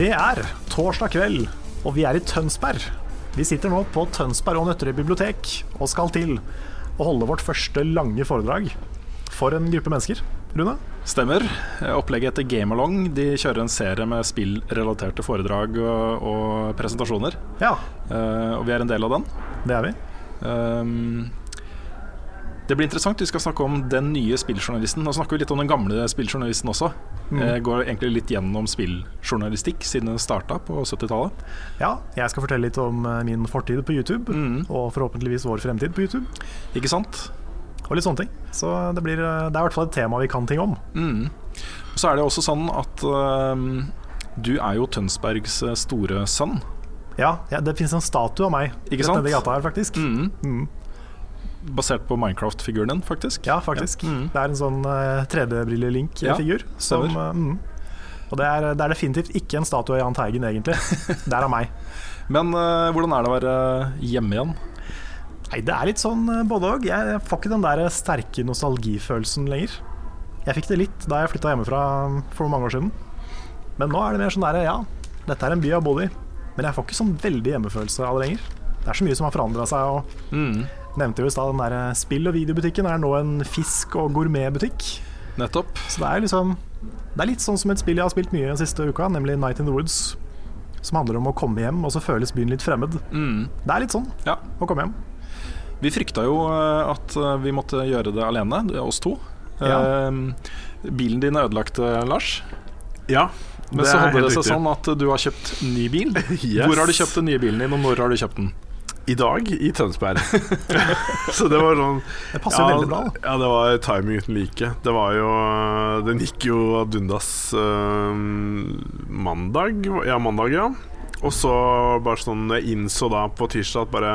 Det er torsdag kveld, og vi er i Tønsberg. Vi sitter nå på Tønsberg og Nøtterøy bibliotek og skal til å holde vårt første lange foredrag for en gruppe mennesker. Rune? Stemmer. Opplegget heter Gamealong. De kjører en serie med spillrelaterte foredrag og, og presentasjoner. Ja, Uh, og vi er en del av den. det er vi. Um, det blir interessant. Vi skal snakke om den nye spilljournalisten. Nå snakker vi litt om den gamle spilljournalisten også. Jeg går egentlig litt gjennom spilljournalistikk siden den starta på 70-tallet. Ja, jeg skal fortelle litt om eh, min fortid på YouTube, og forhåpentligvis vår fremtid på YouTube. Ikke sant? Og litt sånne ting. Så det, blir, eh, det er i hvert fall et tema vi kan ting om. Så er det også sånn at uh, du er jo Tønsbergs eh, store sønn. Ja, ja det finnes en statue av meg Ikke rett sant? nedi gata her, faktisk. Mm. Basert på Minecraft-figuren din, faktisk. Ja, faktisk. Ja. Mm. Det er en sånn uh, 3D-brille-link-figur. Ja, eh, mm. Og det er, det er definitivt ikke en statue av Jahn Teigen, egentlig. Det er av meg. Men uh, hvordan er det å være hjemme igjen? Nei, det er litt sånn eh, både òg. Jeg får ikke den der sterke nostalgifølelsen lenger. Jeg fikk det litt da jeg flytta hjemmefra for mange år siden. Men nå er det mer sånn derre, ja, dette er en by jeg har bodd i. Men jeg får ikke sånn veldig hjemmefølelse av det lenger. Det er så mye som har forandra seg. Og Mm. Nevnte jo i stad den der eh, spill- og videobutikken er nå en fisk- og gourmetbutikk. Nettopp. Så det er liksom Det er litt sånn som et spill jeg har spilt mye den siste uka, nemlig Night in the Woods. Som handler om å komme hjem, og så føles byen litt fremmed. Mm. Det er litt sånn Ja. å komme hjem. Vi frykta jo eh, at eh, vi måtte gjøre det alene, oss to. Ja. Eh, bilen din er ødelagt, Lars. Ja, Men så hadde det seg riktig. sånn at du har kjøpt ny bil. Yes. Hvor har du kjøpt den nye bilen din, og når har du kjøpt den? I dag i Tønsberg. så det var sånn Det passer ja, veldig bra. da. Ja, det var timing uten like. Det var jo Den gikk jo ad undas uh, mandag. Ja, mandag, ja. Og så bare sånn Jeg innså da på tirsdag at bare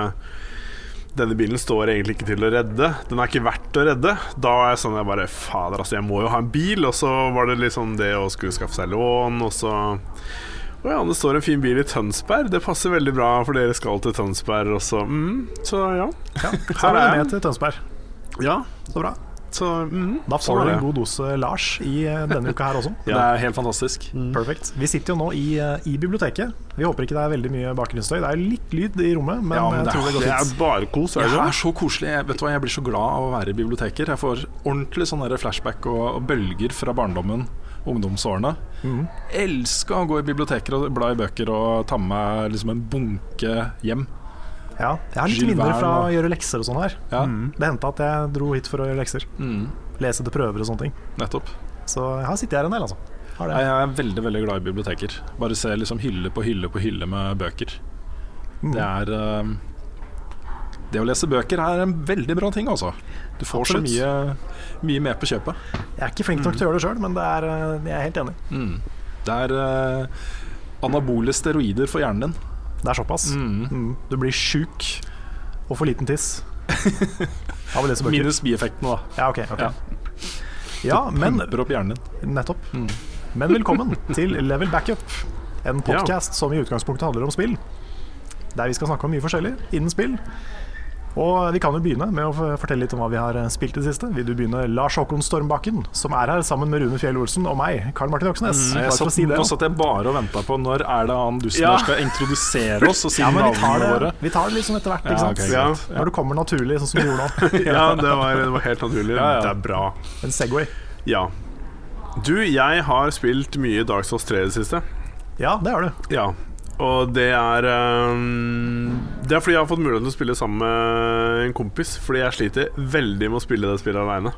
denne bilen står egentlig ikke til å redde. Den er ikke verdt å redde. Da var jeg sånn jeg bare Fader, altså, jeg må jo ha en bil. Og så var det liksom det å skulle skaffe seg lån, og så Å ja, det står en fin bil i Tønsberg. Det passer veldig bra, for dere skal til Tønsberg. også. mm, så ja. Ja, så er jeg. med til Tønsberg. ja. Så bra. Så mm, Da sånn får du en god dose Lars i eh, denne uka her også. Det er helt fantastisk. Perfekt. Vi sitter jo nå i, eh, i biblioteket. Vi håper ikke det er veldig mye bakgrunnsstøy. Det er litt lyd i rommet, men, Ja, men jeg det er- det Det er bare kos, Det det er så koselig. Jeg, vet du hva, jeg blir så glad av å være i biblioteker. Jeg får ordentlig sånne flashback og, og bølger fra barndommen, ungdomsårene. Mm. Elska å gå i biblioteker og bla i bøker og ta med liksom en bunke hjem. Ja, jeg har litt Gilles minner fra å gjøre lekser og sånn her. Ja, Det hendte at jeg dro hit for å gjøre lekser. mm, Lese til prøver og sånne ting. nettopp. Så jeg har sittet her en del, altså. Har det. Jeg er veldig veldig glad i biblioteker. Bare se liksom hylle på hylle på hylle med bøker. Mm. Det er eh, Det å lese bøker er en veldig bra ting, altså. Du får så mye, mye med på kjøpet. Jeg er ikke flink nok til å gjøre det sjøl, men det er, eh, jeg er helt enig. Mm. Det er uh, anabole steroider for hjernen din. Det er såpass. Mm. Mm. Du blir sjuk og får liten tiss av å lese bøker. Minus bieffektene, da. Ja, ok. okay. Ja. Ja, men opp hjernen din. Nettopp. Mm. Men velkommen til Level Backup, en podkast som i utgangspunktet handler om spill. Der vi skal snakke om mye forskjellig innen spill. Og vi kan jo begynne med å fortelle litt om hva vi har eh, spilt i det siste. Vil du begynne, Lars Håkon Stormbakken, som er her sammen med Rune Fjell Olsen og meg, Karl Martin Øksnes. Jeg Bare for satt, si det. nå satt jeg bare og venta på når er det han dusten Ja. skal introdusere oss og si Ja, navnene det, våre. vi tar det sånn etter hvert, Ja, okay? Ja. Når det kommer naturlig, sånn som du gjorde nå. Ja, det var, det var helt naturlig. Det er bra. En Segway. Ja. Du, jeg har spilt mye Dark Souls 3 i det siste. Ja, det har du. Ja. Og det er um, Det er fordi jeg har fått muligheten til å spille sammen med en kompis. Fordi jeg sliter veldig med å spille det spillet aleine.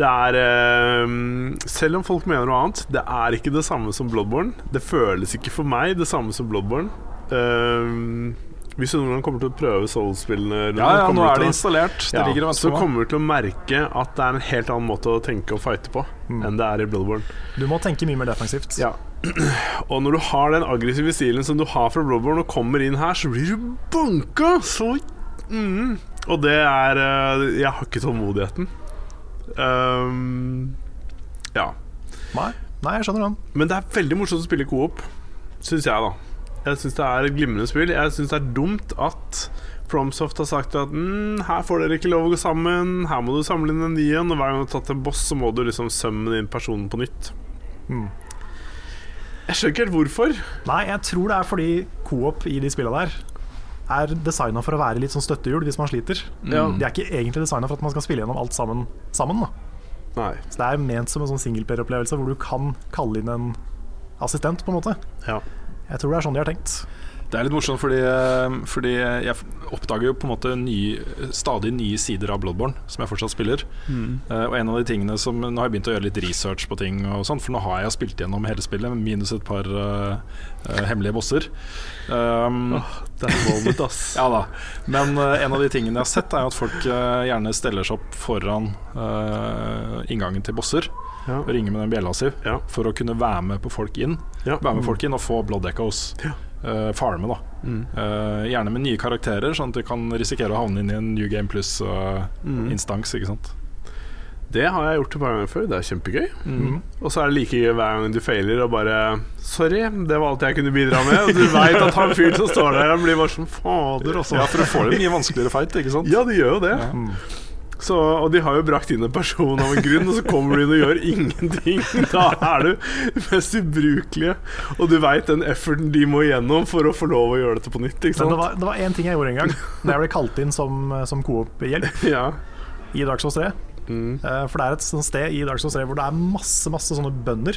Det er um, Selv om folk mener noe annet, det er ikke det samme som Bloodborne. Det føles ikke for meg det samme som Bloodborne. Um, hvis du noen gang kommer til å prøve Soul-spillene Ja, ja, nå er det installert. Det ja, så kommer du til å merke at det er en helt annen måte å tenke og fighte på Mm. enn det er i Bloodborne. Du må tenke mye mer defensivt. Ja. Og når du har den aggressive stilen som du har fra Bloodborne, og kommer inn her, så blir du banka! Så mm. Og det er eh, Jeg har ikke tålmodigheten. Um, ja. Nei, nei, jeg skjønner den. Men det er veldig morsomt å spille coop, syns jeg, da. Jeg syns det er et glimrende spill. Jeg syns det er dumt at Fromsoft har sagt at mm, her får dere ikke lov å gå sammen, her må du samle inn en ny en, og hver gang du har tatt en boss, så må du liksom sømme inn personen på nytt. Mm. Jeg skjønner ikke helt hvorfor. Nei, jeg tror det er fordi coop i de spillene der er designa for å være litt sånn støttehjul hvis man sliter. Ja. De er ikke egentlig designa for at man skal spille gjennom alt sammen sammen. Da. Nei. Så det er ment som en sånn singleplayer-opplevelse hvor du kan kalle inn en assistent, på en måte. Ja. Jeg tror det er sånn de har tenkt. Det er litt morsomt fordi, eh, fordi jeg oppdager jo på en måte nye, stadig nye sider av Bloodborne som jeg fortsatt spiller. Eh, og en av de tingene som Nå har jeg begynt å gjøre litt research på ting, og sånt, for nå har jeg spilt gjennom hele spillet, minus et par uh, uh, hemmelige bosser. Um, Det er voldet, ass. ja da. Men en av de tingene jeg har sett, er at folk gjerne steller seg opp foran inngangen til bosser. Ja. Og ringer med den bjella si Ja. for å kunne være med på folk inn. Være med folk inn og få blood echoes. Ja. Eh, farme, da. Mm. uh, gjerne med nye karakterer, sånn at du kan risikere å havne inn i en New Game Mm. Plus-instans. ikke sant Det har jeg gjort et par ganger før. Det er kjempegøy. Mm. Og så er det like gøy hver gang du feiler og bare Sorry, det var alt jeg kunne bidra med. Og du veit at han fyren som står der, han blir bare sånn Fader, også. Ja, for du får jo mye vanskeligere fight, ikke sant? Ja, de gjør jo det. Ja. Så, og de har jo brakt inn en person av en grunn, og så kommer du inn og gjør ingenting. Da er du mest ubrukelige. Og du veit den efforten de må igjennom for å få lov å gjøre dette på nytt. Ikke sant? det var, det var én ting jeg gjorde en gang, da jeg ble kalt inn som, som coop-hjelp Ja. i Dark Souls 3. Mm. Eh, For det er et sånt sted i Dark Souls 3 hvor det er masse masse sånne bønder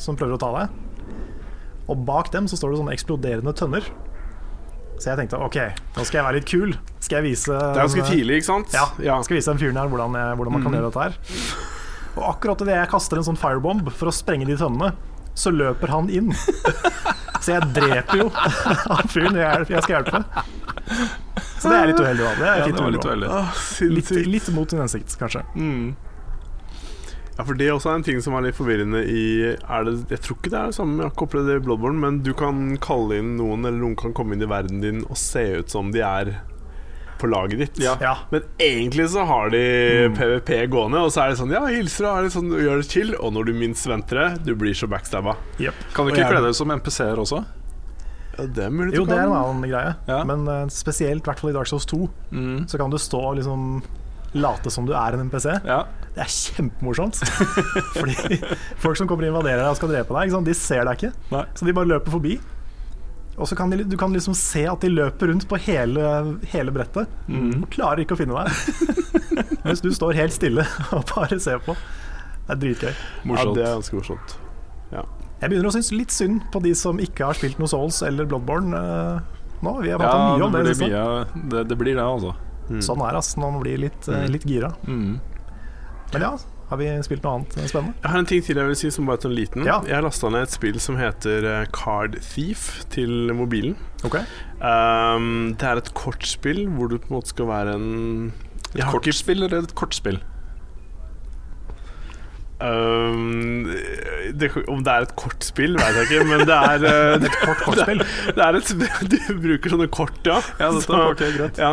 som prøver å ta deg. Og bak dem så står det sånne eksploderende tønner. Så jeg tenkte ok, nå skal jeg være litt kul. Skal jeg vise Det er ganske tidlig, ikke sant? Ja, ja. skal vise den fyren her hvordan, jeg, hvordan man kan gjøre dette her. Og akkurat idet jeg kaster en sånn firebomb for å sprenge de tønnene, så løper han inn. Så jeg dreper jo han fyren jeg, jeg skal hjelpe. Så det er litt uheldig. Da. Det er Ja, det var litt uheldig. Litt, litt mot sin hensikt, kanskje. Mm. Ja, for det også er en ting som er litt forvirrende i er det, Jeg tror ikke det er det samme, jeg har ikke opplevd det i Bloodborne, men du kan kalle inn noen, eller noen kan komme inn i verden din og se ut som de er på laget ditt. Ja. Ja, Men egentlig så har de Mm. PVP gående, og så er det sånn Ja, hilser og er sånn, gjør det chill, og når du minst venter det, du blir så backstabba. Yep. Kan du ikke kle deg ut som NPC-er også? Ja, det er mulig Jo, du det er en annen greie. Ja. Men uh, spesielt i hvert fall i Dark Souls 2 Mm. så kan du stå og liksom late som du er en NPC. Ja. Det er kjempemorsomt. Fordi folk som kommer og invaderer deg og skal drepe deg, ikke sant? de ser deg ikke. Nei. Så de bare løper forbi. Og så kan de, du kan liksom se at de løper rundt på hele, hele brettet Mm. og klarer ikke å finne deg. Mens du står helt stille og bare ser på. Det er dritgøy. Ja, det er ganske morsomt. Jeg begynner å synes litt synd på de som ikke har spilt noe Souls eller Bloodborne uh, nå. Vi har Ja, mye om det. det mye, det, det blir det, altså. Mm. Sånn er det altså, når man blir litt, mm. litt gira. Mm. Men ja, har vi spilt noe annet spennende? Jeg har en ting til jeg vil si som bare er sånn liten. Ja. Jeg lasta ned et spill som heter eh, Card Thief til mobilen. Ok Um, det er et kortspill hvor du på en måte skal være en Et kortspill eller et kortspill? Um, det, Om det er et kortspill, vet jeg ikke, men det er uh, Et kort kortspill. Det er et Du bruker sånne kort, ja. Ja, dette, Så- ok, greit. ja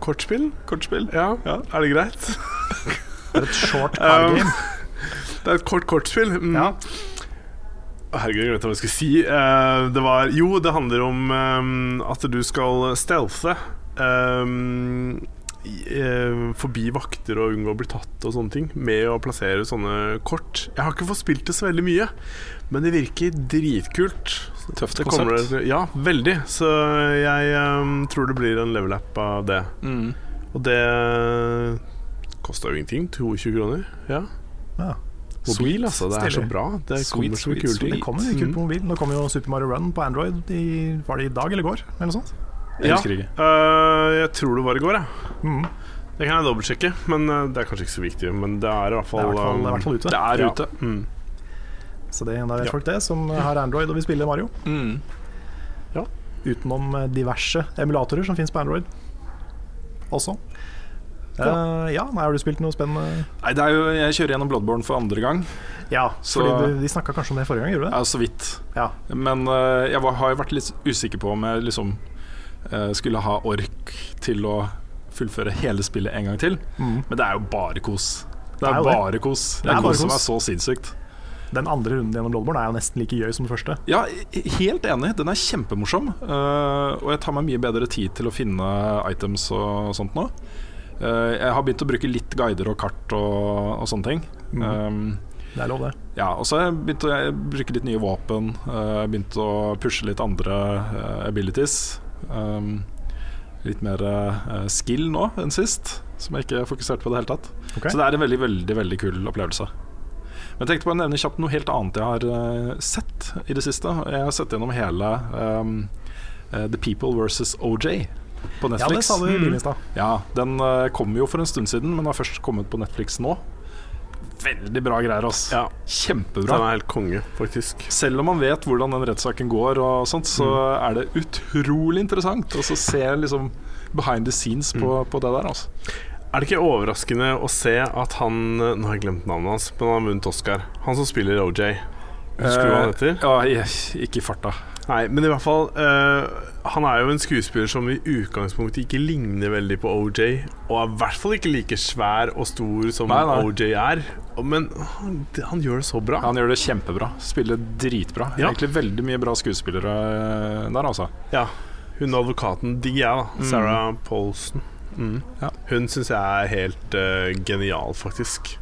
kortspill? Kortspill? Ja. Ja. Er det greit? Det er et short card Um. Det er et kort kortspill. Mm. Ja. Herregud, jeg vet hva jeg skal si. Uh, det var Jo, det handler om um, at du skal stealthe. Um, forbi vakter og unngå å bli tatt og sånne ting. Med å plassere sånne kort. Jeg har ikke fått spilt det så veldig mye, men det virker dritkult. Tøft Det konsept. det- ja, veldig. Så jeg um, tror det blir en level-app av det. Mm. Og det kosta jo ingenting. 22 kroner. Ja. Ja. Mobil, altså. Det er så bra. Det Sweet, kommer så mye kule ting. Det kommer kult på mobil. Nå kommer jo Super Mario Run på Android i, Var det i dag eller i går? Eller noe sånt? Jeg Ja. ikke. Øh, jeg tror det var i går, jeg. Mm. Det kan jeg dobbeltsjekke, men øh, det er kanskje ikke så viktig. Men det er i hvert Det fall, er i hvert fall, det er i hvert fall ute. Det er ja. ute. Mm. Så det, da vet Ja. folk det, som har Android og vil spille Mario. Mm. Utenom eh, diverse emulatorer som finnes på Android også. Uh, ja, nei, har du spilt noe spennende? Nei, det er jo, jeg kjører gjennom Bloodborne for andre gang. Ja, Så- fordi du, De snakka kanskje om det forrige gang, gjorde du det? Ja, så vidt. Ja. Men uh, jeg var, har jo vært litt usikker på om jeg liksom eh, skulle ha ork til å fullføre hele spillet en gang til. Mm. Men det er jo bare kos. Det Det er bare det. kos. Det er Jeg koser kos. meg så sinnssykt. Den andre runden gjennom Bloodborne er jo nesten like gøy som den første. Ja, helt enig. Den er kjempemorsom. Uh, og jeg tar meg mye bedre tid til å finne items og sånt nå. Uh, jeg har begynt å bruke litt guider og kart og, og sånne ting. Mm. Um, Det er lov, det. Ja, og så har jeg begynt å bruke litt nye våpen. Uh, begynt å pushe litt andre abilities. Um, litt mer uh, skill nå enn sist, som jeg ikke fokuserte på i det hele tatt. Okay. Så det er en veldig, veldig veldig kul opplevelse. Men jeg tenkte på å nevne kjapt noe helt annet jeg har uh, sett i det siste. Jeg har sett gjennom hele um, uh, The People versus OJ på Ja, det Netflix. sa du i bilen i stad. Ja, den kom jo for en stund siden, men har først kommet på Netflix nå. Veldig bra greier, ass. Ja. Kjempebra. Den er helt konge, faktisk. Selv om man vet hvordan den rettssaken går, sånt, så er det utrolig interessant å se liksom behind the scenes på, på det der. Altså. Er det ikke overraskende å se at han Nå har jeg glemt navnet hans, men han har vunnet Oscar. Han som spiller OJ. Husker du hva han heter? Eh, Ja, ikke i farta. Nei, men i hvert fall uh, Han er jo en skuespiller som i utgangspunktet ikke ligner veldig på OJ. Og er i hvert fall ikke like svær og stor som Nei, nei. OJ er. Men han, han gjør det så bra. Han gjør det kjempebra. Spiller dritbra. Ja. Egentlig veldig mye bra skuespillere eh, der, altså. Ja, Hun advokaten digger jeg, da. Sarah Paulson. Mm. Ja. Hun syns jeg er helt uh, genial, faktisk.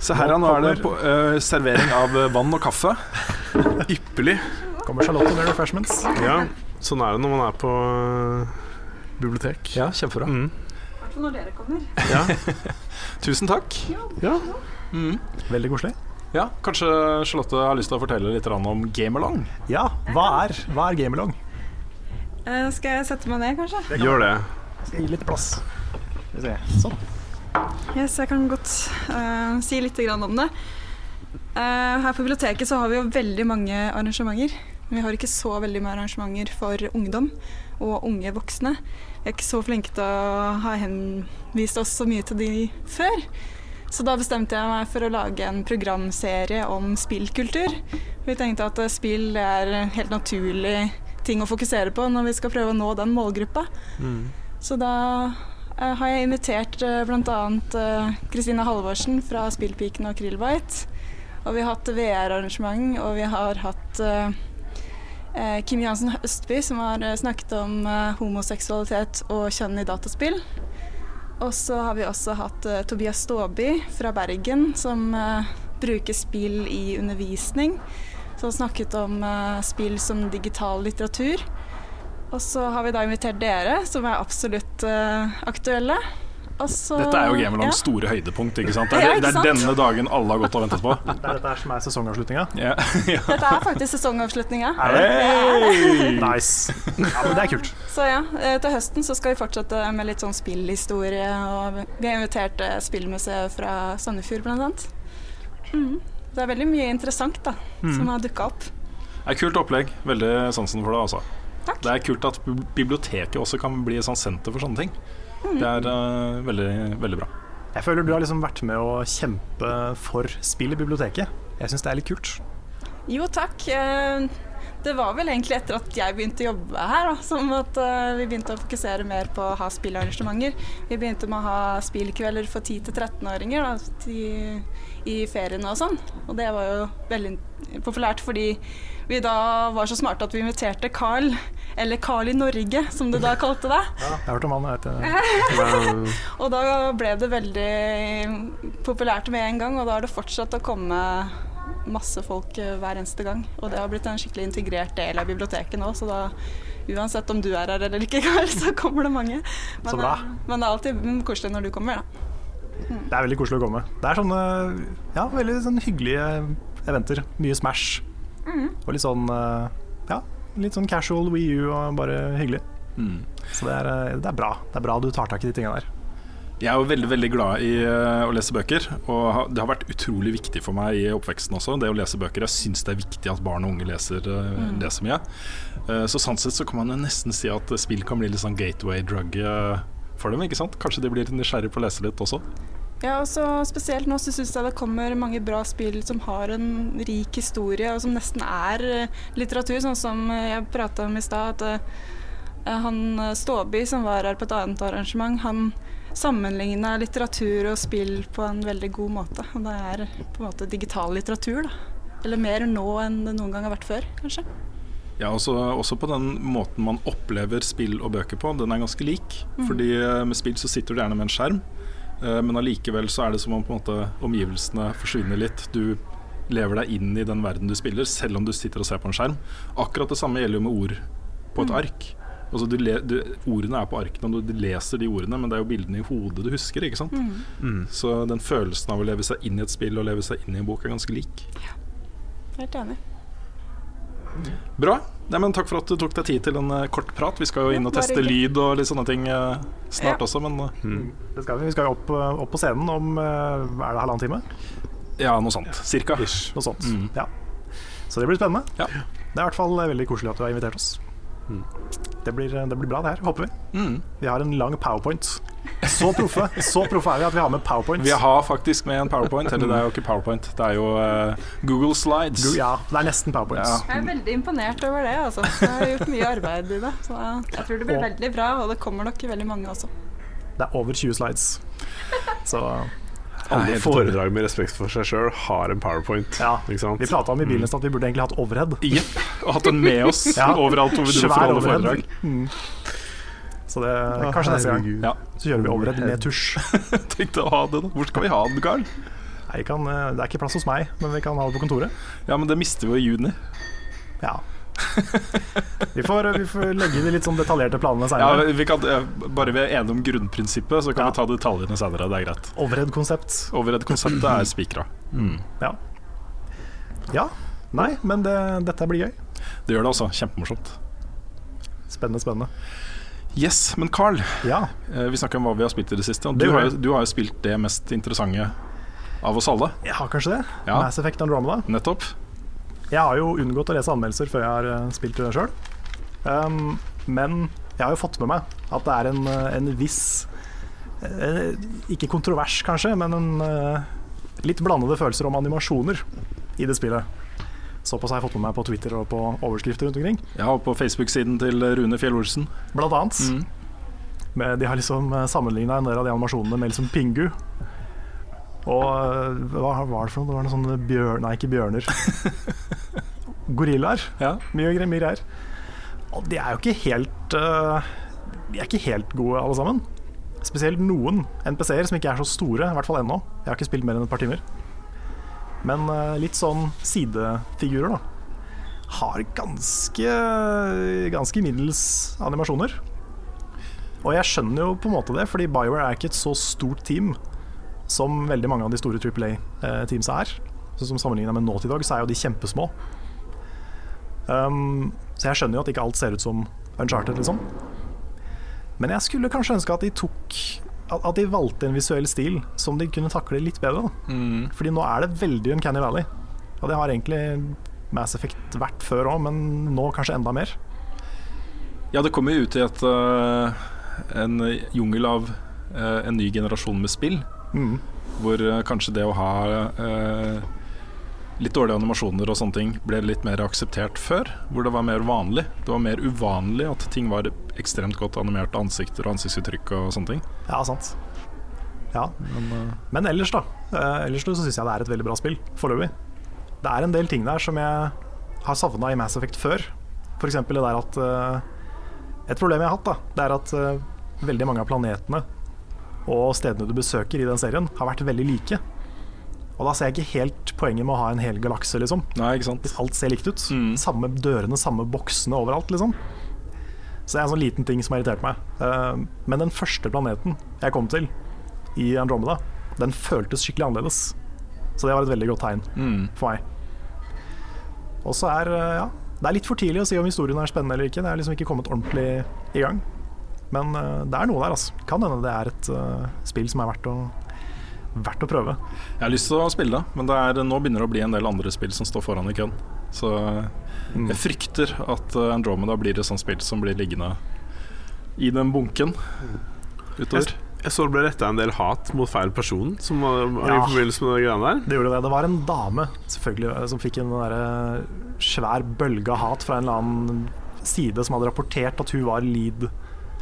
Se her, nå, nå er det på, uh, servering av vann og kaffe. Ypperlig. Kommer Charlotte med refreshments. Ja, sånn er det når man er på eh, bibliotek. Ja, kjempebra. Mm. hvert når dere kommer. Ja. Tusen takk. ja. Veldig koselig. Ja, Kanskje Charlotte har lyst til å fortelle litt om gamelong? Ja, hva er, hva er gamelong? Uh, skal jeg sette meg ned, kanskje? Gjør det. Skal jeg gi litt plass. Sånn. Yes, jeg kan godt uh, si litt grann om det. Eh, her på biblioteket så har vi jo veldig mange arrangementer. Men vi har ikke så veldig mange arrangementer for ungdom og unge voksne. Vi er ikke så flinke til å ha henvist oss så mye til de før. Så da bestemte jeg meg for å lage en programserie om spillkultur. Vi tenkte at eh, spill er en helt naturlig ting å fokusere på når vi skal prøve å nå den målgruppa. Så da eh, har jeg invitert bl.a. Kristine Halvorsen fra Spillpiken og Krillbite. Og vi har hatt VR-arrangement, og vi har hatt eh, eh, Kim Jansen Østby, som har eh, snakket om eh, homoseksualitet og kjønn i dataspill. Og så har vi også hatt eh, Tobias Ståby fra Bergen, som eh, bruker spill i undervisning. Som har snakket om spill som digital litteratur. Og så har vi da invitert dere, som er absolutt aktuelle. Så- Dette er jo Gamealongs Ja. store høydepunkt. ikke sant? Det Ja, er, ikke det er sant? denne dagen alle har gått og ventet på. Det er dette som er sesongavslutninga. Ja. ja. Dette er faktisk sesongavslutninga. Hey! Nice. Ja, men det er kult. Så ja, eh, til høsten så skal vi fortsette med litt sånn spillhistorie. Og vi har invitert eh, Spillmuseet fra Sandefjord blant annet. Mm. Det er veldig mye interessant da, som har dukka opp. Det er kult opplegg. Veldig sansen for det. altså. Takk. Det er kult at biblioteket også kan bli et sånt senter for sånne ting. Det er uh, veldig, veldig bra. Jeg føler du har liksom vært med å kjempe for spill i biblioteket. Jeg syns det er litt kult. Jo, takk. Det var vel egentlig etter at jeg begynte å jobbe her, da, som at uh, vi begynte å fokusere mer på å ha spillarrangementer. Vi begynte med å ha spillkvelder for 10-13-åringer i feriene og sånn. Og det var jo veldig populært fordi vi da var så smarte at vi inviterte Carl, eller Carl i Norge, som du da kalte det. Jeg har hørt om han. Jeg vet. Og da ble det veldig populært med en gang, og da har det fortsatt å komme masse folk eh, hver eneste gang. Og det har blitt en skikkelig integrert del av biblioteket nå, så da uansett om du er her eller ikke, Karl, så kommer det mange. Men, Så bra. eh, men det er alltid mm, koselig når du kommer, da. det er veldig koselig å komme. Det er sånne ja, veldig sånn hyggelige eventer. Mye Smash. Og litt sånn eh, ja, litt sånn casual Wii U og bare hyggelig. Mm. Så det er, det er bra. Det er bra du tar tak i de tingene der. Jeg er jo veldig veldig glad i eh, å lese bøker, og det har vært utrolig viktig for meg i oppveksten også, det å lese bøker. Jeg syns det er viktig at barn og unge leser, mm. leser mye. Eh, så sånn sett så kan man jo nesten si at spill kan bli litt sånn gateway drug eh, for dem, ikke sant? Kanskje de blir nysgjerrig på å lese litt også. Ja, og så Spesielt nå så syns jeg det kommer mange bra spill som har en rik historie, og som nesten er eh, litteratur, sånn som eh, jeg prata om i stad. at eh, Han eh, Ståby som var her på et annet arrangement, han sammenligna litteratur og spill på en veldig god måte. Og det er på en måte digital litteratur, da. Eller mer nå enn det noen gang har vært før, kanskje. Ja, også, også på den måten man opplever spill og bøker på, den er ganske lik. Fordi eh, med spill så sitter du gjerne med en skjerm. Eh, men allikevel så er det som om på en måte omgivelsene forsvinner litt. Du lever deg inn i den verden du spiller, selv om du sitter og ser på en skjerm. Akkurat det samme gjelder jo med ord på et ark. Altså du le, du, ordene er på arkene, og du leser de ordene, men det er jo bildene i hodet du husker. ikke sant? Mm. Så den følelsen av å leve seg inn i et spill og leve seg inn i en bok er ganske lik. Ja, Helt enig. Bra. Nei, men Takk for at du tok deg tid til en uh, kort prat. Vi skal jo inn og teste lyd og litt sånne ting uh, snart Ja. også, men uh, Mm. Det skal vi. Vi skal jo opp, opp på scenen om er det halvannen time. ja, noe sånt. Cirka. Ish. Noe sånt. Mm. Ja. Så det blir spennende. Ja. Det er i hvert fall veldig koselig at du har invitert oss. Mm. Det, blir, det blir bra, det her, håper vi. Mm. Vi har en lang powerpoint. Så proffe Så proffe er vi at vi har med powerpoint. Vi har faktisk med en powerpoint. Eller det er jo ikke powerpoint, det er jo uh, Google Slides. Go Ja, det er nesten powerpoint. Ja. Jeg er veldig imponert over det. Altså. Jeg har gjort mye arbeid i det. Så jeg tror det blir Og- veldig bra, og det kommer nok veldig mange også. Det er over 20 slides. Så Alle foredrag med respekt for seg sjøl har en powerpoint. ja. Ikke sant? Vi prata om i bilen at vi burde egentlig hatt overhead. Jepp. Og hatt den med oss Ja. overalt hvor vi dro for alle foredrag. Mm. Så det kanskje neste gang. Ja. Så kjører vi overhead med tusj. Tenkte å ha det, da. Hvor skal vi ha den, Carl? Nei, kan, eh, det er ikke plass hos meg, men vi kan ha det på kontoret. Ja, men det mister vi jo i juni. Ja. Vi får, vi får legge de litt sånn detaljerte planene Ja, vi kan, bare vi er enige om grunnprinsippet, så kan Ja. vi ta detaljene senere. Det er greit. Overhead-konsept. Overhead-konseptet er spikra. Mm. Ja. ja. Nei, men det, dette blir gøy. Det gjør det også. Kjempemorsomt. Spennende, spennende. Yes, men Carl, Ja. eh, vi snakker om hva vi har spilt i det siste. Og Det du, har, jo- du har jo spilt det mest interessante av oss alle. Jeg har kanskje det. Ja. Mass Effect Andromeda. Nettopp. Jeg har jo unngått å lese anmeldelser før jeg har eh, spilt det sjøl. Um, men jeg har jo fått med meg at det er en, eh, en viss eh, Ikke kontrovers, kanskje, men en litt blandede følelser om animasjoner i det spillet. Såpass har jeg fått med meg på Twitter og på overskrifter rundt omkring. Ja, og på Facebook-siden til Rune Fjell-Olsen. Blant annet. Mm. De har liksom sammenligna en del av de animasjonene med liksom Pingu. Og eh, hva var det for noe? Det var noe sånn bjørn... Nei, ikke bjørner. Gorillaer. Ja. Mye, greier. Og de er jo ikke helt eh, De er ikke helt gode, alle sammen. Spesielt noen NPC-er som ikke er så store, i hvert fall ennå. Jeg har ikke spilt mer enn et par timer. Men eh, litt sånn sidefigurer, da. Har ganske Ganske middels animasjoner. Og jeg skjønner jo på en måte det, fordi BioWare er ikke et så stort team som veldig mange av de store Triple A-teamsa er. Så som Sammenligna med Naughty Dog, så er jo de kjempesmå. Um, så jeg skjønner jo at ikke alt ser ut som Uncharted, liksom. Men jeg skulle kanskje ønske at de tok At at de valgte en visuell stil som de kunne takle litt bedre. Da. Mm. Fordi nå er det veldig Uncanny Valley. Og det har egentlig Mass Effect vært før òg, men nå kanskje enda mer. Ja, det kommer jo ut i et, uh, en jungel av uh, en ny generasjon med spill. Mm. Hvor eh, kanskje det å ha eh, litt dårlige animasjoner og sånne ting ble litt mer akseptert før. Hvor det var mer vanlig. Det var mer uvanlig at ting var ekstremt godt animerte ansikter og ansiktsuttrykk og sånne ting. Ja, sant. Ja. Men ellers, da. Eh, ellers så syns jeg det er et veldig bra spill, foreløpig. Det er en del ting der som jeg har savna i Mass Effect før. F.eks. det der at uh, Et problem jeg har hatt, da, det er at veldig mange av planetene og stedene du besøker i den serien, har vært veldig like. Og da ser jeg ikke helt poenget med å ha en hel galakse, liksom. Nei, ikke sant? Hvis alt ser likt ut. Mm. Samme dørene, samme boksene overalt, liksom. Så det er en sånn liten ting som har irritert meg. Eh, men den første planeten jeg kom til i Andromeda, den føltes skikkelig annerledes. Så det var et veldig godt tegn Mm. for meg. Og så er eh, ja, det er litt for tidlig å si om historien er spennende eller ikke. Det er liksom ikke kommet ordentlig i gang. Men eh, det er noe der, altså. Kan hende det er et eh, spill som er verdt å, verdt å prøve. Jeg har lyst til å spille det, men det er, nå begynner det å bli en del andre spill som står foran i køen. Så Mm. jeg frykter at Andromeda blir et sånt spill som blir liggende i den bunken utover. Jeg så det ble retta en del hat mot feil person som var, i Ja. forbindelse med de greiene der. Det gjorde det. Det var en dame selvfølgelig eh, som fikk en der, svær bølge av hat fra en eller annen side som hadde rapportert at hun var lead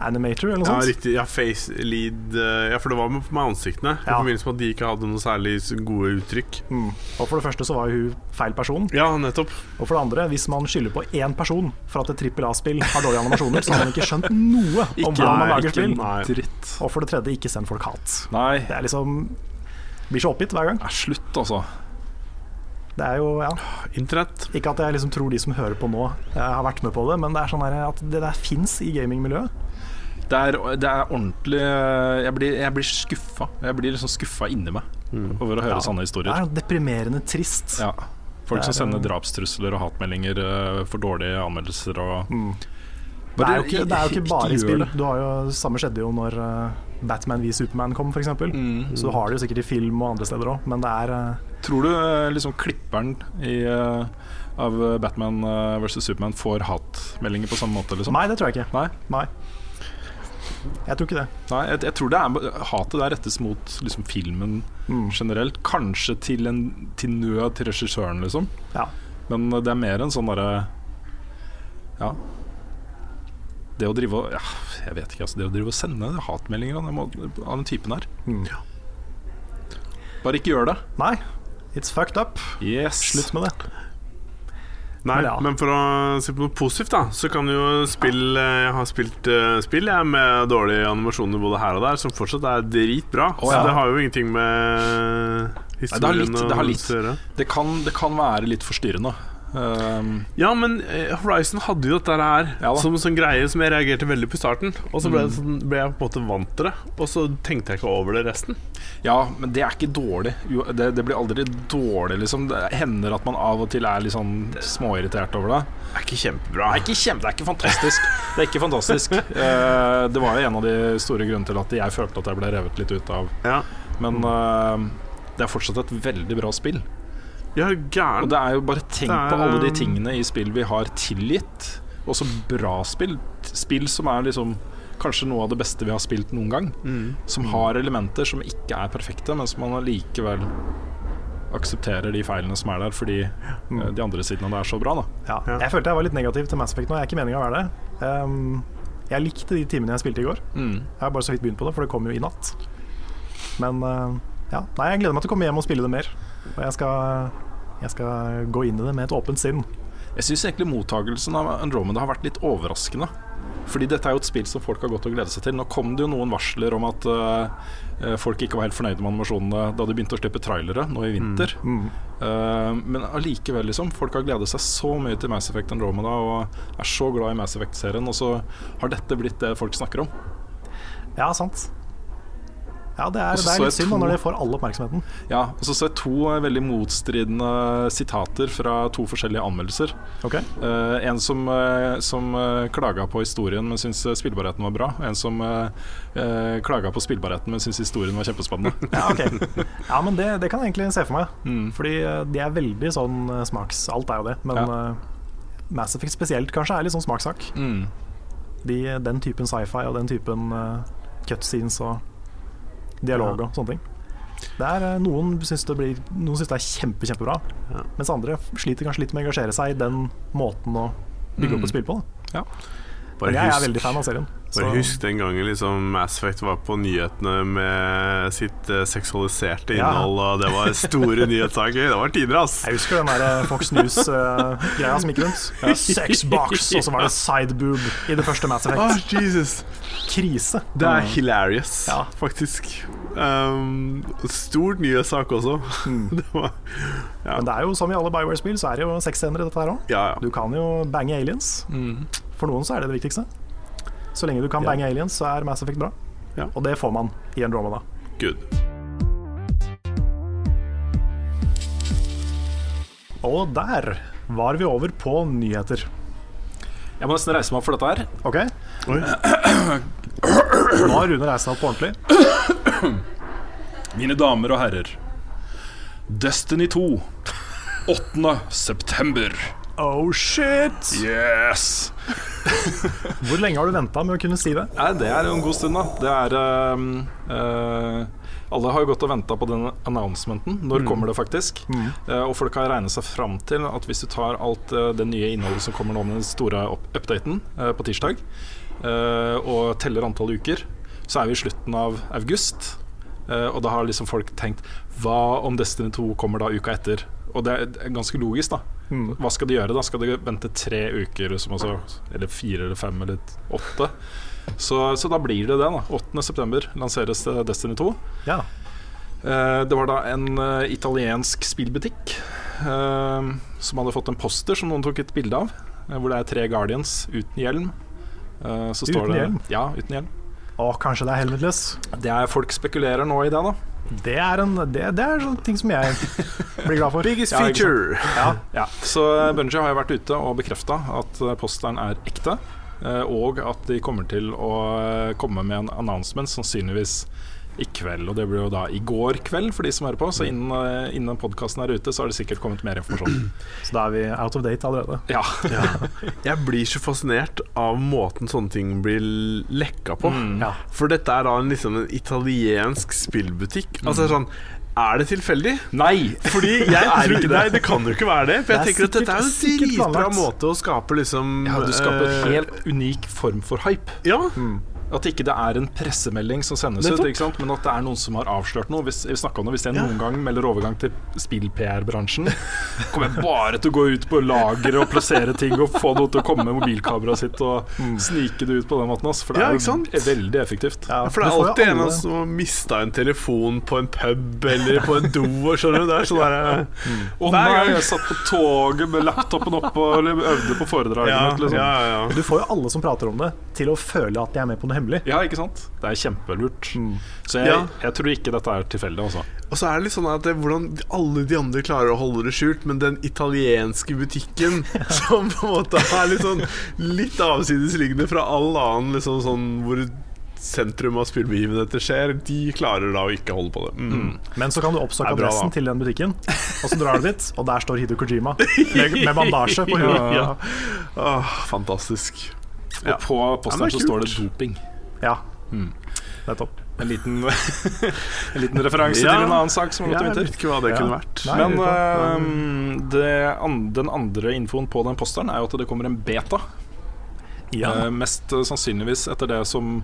animator eller noe Ja, sånt. riktig. Ja, face lead eh, Ja, for det var med, med ansiktene. I Ja. forbindelse med at de ikke hadde noe særlig gode uttrykk. Mm. Og For det første så var jo hun feil person. Ja, nettopp. Og for det andre, hvis man skylder på én person for at et trippel A-spill har dårlige animasjoner, så har man ikke skjønt noe om hvordan man lager spill. Dritt. Og for det tredje, ikke send folk hat. Nei, Det er liksom Blir så oppgitt hver gang. Ja, slutt, altså. Det er jo, ja Internett. Ikke at jeg liksom tror de som hører på nå, eh, har vært med på det, men det er sånn at det der fins i gamingmiljøet. Det er, det er ordentlig Jeg blir, jeg blir skuffa. Jeg blir liksom skuffa inni meg over å høre Ja. sånne Det historier. er deprimerende trist. Ja. Folk som er, sender eh, drapstrusler og hatmeldinger eh, for dårlige anmeldelser og Mm. Det er, jo ikke, det er jo ikke bare i spill. Du har jo, samme skjedde jo når eh, Batman v Superman kom, f.eks. Mm. Så du har det jo sikkert i film og andre steder òg, men det er eh, Tror du eh, liksom klipperen i, eh, av Batman eh, vs. Superman får hatmeldinger på samme måte? Liksom? Nei, det tror jeg ikke. Nei? Nei. Jeg tror ikke det. Nei jeg, jeg tror det er hatet der rettes mot liksom, filmen Mm. generelt. Kanskje til, en, til nød til regissøren, liksom. Ja. Men det er mer en sånn derre Ja. Det å drive og ja, Jeg vet ikke, altså. Det å drive og sende hatmeldinger av den, av den typen her. Mm. Bare ikke gjør det. Nei, it's fucked up. Yes. Slutt med det. Nei, Men ja. men for å se på noe positivt, da, så kan jo spill Jeg har spilt uh, spill jeg, med dårlige animasjoner både her og der, som fortsatt er dritbra. Oh, ja. Så det har jo ingenting med Nei, det har historien litt- det har å gjøre. Det kan, det kan være litt forstyrrende. Um, Ja, men eh, Horizon hadde jo dette her Ja som en sånn greie som jeg reagerte veldig på i starten. Og så ble, det Mm. sånn, ble jeg på en måte vant til det, og så tenkte jeg ikke over det resten. ja, men det er ikke dårlig. Jo, Det, det blir aldri dårlig, liksom. Det hender at man av og til er litt sånn småirritert over det. Det er ikke kjempebra. Det er ikke kjempe, det er ikke fantastisk. Det er ikke fantastisk. uh, det var jo en av de store grunnene til at jeg følte at jeg ble revet litt ut av. Ja, Men uh, det er fortsatt et veldig bra spill. Ja Og det er jo bare tenk er, på alle de um, tingene i spill vi har tilgitt. Også bra spill. Spill som er liksom kanskje noe av det beste vi har spilt noen gang. Mm. Som har elementer som ikke er perfekte, men som man allikevel aksepterer de feilene som er der, fordi mm. de andre sidene av det er så bra. Ja. Jeg følte jeg var litt negativ til Mass Effect nå. Jeg er ikke meninga å være det. Um, jeg likte de timene jeg spilte i går. mm. Jeg har bare så vidt begynt på det, for det kom jo i natt. Men uh, ja, nei, jeg gleder meg til å komme hjem og spille det mer. Og jeg skal, jeg skal gå inn i det med et åpent sinn. Jeg syns egentlig mottagelsen av Andromeda har vært litt overraskende. Fordi dette er jo et spill som folk har gått og gledet seg til. Nå kom det jo noen varsler om at eh, folk ikke var helt fornøyde med animasjonene da de begynte å slippe trailere nå i vinter. Mm. Eh, men allikevel, liksom. Folk har gledet seg så mye til Mass Effect Andromeda og er så glad i Mass Effect-serien, og så har dette blitt det folk snakker om. Ja, sant. Ja, det er, det er litt synd to- når de får all oppmerksomheten. Ja, og så så jeg to eh, veldig motstridende sitater fra to forskjellige anmeldelser. Ok, Uh, en som, uh, som klaga på historien, men syntes spillbarheten var bra. En som uh, klaga på spillbarheten, men syntes historien var kjempespennende. ja, okay. Ja, men det, det kan jeg egentlig se for meg. Mm. Fordi de er veldig sånn smaks... Alt er jo det, men Ja. Mass Effect spesielt kanskje er litt sånn smakssak. Mm. De, den typen sci-fi og den typen uh, cutscenes og dialog og sånne ting. Det er, eh, noen syns det, blir, noen syns det er kjempe, kjempebra, Ja. mens andre sliter kanskje litt med å engasjere seg i den måten å bygge opp Mm. et spill på. Da. Bare Men jeg er veldig fan av serien. Bare husk den gangen liksom Mass Effect var på nyhetene med sitt seksualiserte seksualiserte Ja. innhold, og det var store nyhetssaker. Det var tider, ass! Jeg husker den der eh, Fox News-greia som gikk rundt. Sexbox, og så var det sideboob i det første Mass Effect. Effect. Jesus. Krise. Det er hilarious, Ja. faktisk. Um, stort nyhetssak også. Mm. det var Ja, Men det er jo som i alle Bioware-spill, så er det jo sexscener i dette her òg. ja. ja. Du kan jo bange aliens. Mm. For noen så er det det viktigste. Så lenge du kan Ja. aliens, så er Mass Effect bra. Ja. Og det får man i Andromeda. Good. Og der var vi over på nyheter. Jeg må nesten reise meg opp for dette her. Ok? Oi. Nå har Rune reist seg opp på ordentlig. Mine damer og herrer. Destiny 2. 8. september. Oh shit! Yes! Hvor lenge har du venta med å kunne si det? Nei, det er en god stund, da. Det er ehm, uh, Alle har jo gått og venta på den announcementen. Når kommer det faktisk? Mm. Uh, og folk har regnet seg fram til at hvis du tar alt uh, det nye innholdet som kommer nå med den store up updaten på tirsdag, eh, og teller antall uker, så er vi i slutten av august. Eh, og da har liksom folk tenkt Hva om Destiny 2 kommer da uka etter? Og det er ganske logisk, da. Mm. Hva skal de gjøre da? Skal de vente tre uker, altså, eller fire eller fem eller åtte? Så, så da blir det det. da 8.9. lanseres Destiny 2. Ja. Eh, det var da en uh, italiensk spillbutikk eh, som hadde fått en poster som noen tok et bilde av, eh, hvor det er tre Guardians uten hjelm. Så står Uten det, hjelm? Ja, uten hjelm. Å, kanskje det er Helmetless? Det er Folk spekulerer nå i det, da. Det er, en, det, det er sånne ting som jeg blir glad for. Biggest feature. Ja. Ja, så Bungie har jo vært ute og bekrefta at eh, posteren er ekte. eh, Og at de kommer til å eh, komme med en announcement sannsynligvis i kveld. Og det blir jo da i går kveld for de som hører på. Så innen, eh, innen podkasten er ute, så har det sikkert kommet mer informasjon. Så da er vi out of date allerede. Ja, Jeg blir så fascinert av måten sånne ting blir lekka på. Mm. Ja. For dette er da en, liksom en italiensk spillbutikk. Altså sånn Er det tilfeldig? Nei! Fordi jeg Det tror, ikke det. Nei, det kan jo ikke være det. For jeg Det tenker tenker at dette er en sikkert- bra dritbra måte å skape liksom Ja, du skaper eh, en helt unik form for hype. Ja, At ikke det er en pressemelding som sendes Nettopp. ut, ikke sant? men at det er noen som har avslørt noe. Hvis, vi om det, hvis jeg Ja. noen gang melder overgang til spill-PR-bransjen, kommer jeg bare til å gå ut på lageret og plassere ting og få noe til å komme med mobilkameraet sitt og snike det ut på den måten. ass, For det Ja, er ikke jo sant? veldig effektivt. Ja, for det er alltid en av oss som har mista en telefon på en pub eller på en do. Og skjønner du, det er sånn der, Og Hver gang. jeg satt på toget med laptopen oppe og øvde på foredraget ja, mitt. Liksom. ja, ja. Du får jo alle som prater om det, til å føle at de er med på noe hemmelig. Ja, ikke sant? Det er kjempelurt. Så jeg, Ja. jeg tror ikke dette er tilfeldig, Også. Og så er det litt sånn at det, hvordan alle de andre klarer å holde det skjult, men den italienske butikken som på en måte er litt sånn litt avsidesliggende fra all annen liksom sånn hvor sentrum av spillbegivenheter skjer, de klarer da å ikke holde på det. Mm. Men så kan du oppsøke bra, adressen da. til den butikken, og så drar du dit, og der står Hideo Kojima med, med bandasje på huet. Ja. Åh, fantastisk. Og Ja. på posteren så står det doping. Ja, Mm. nettopp. En liten, en liten referanse Ja. til en annen sak som har gått i vinter. jeg vet ikke hva det kunne vært. Nei, Men uh, det den andre infoen på den posteren er jo at det kommer en beta. Ja. Uh, mest uh, sannsynligvis etter det som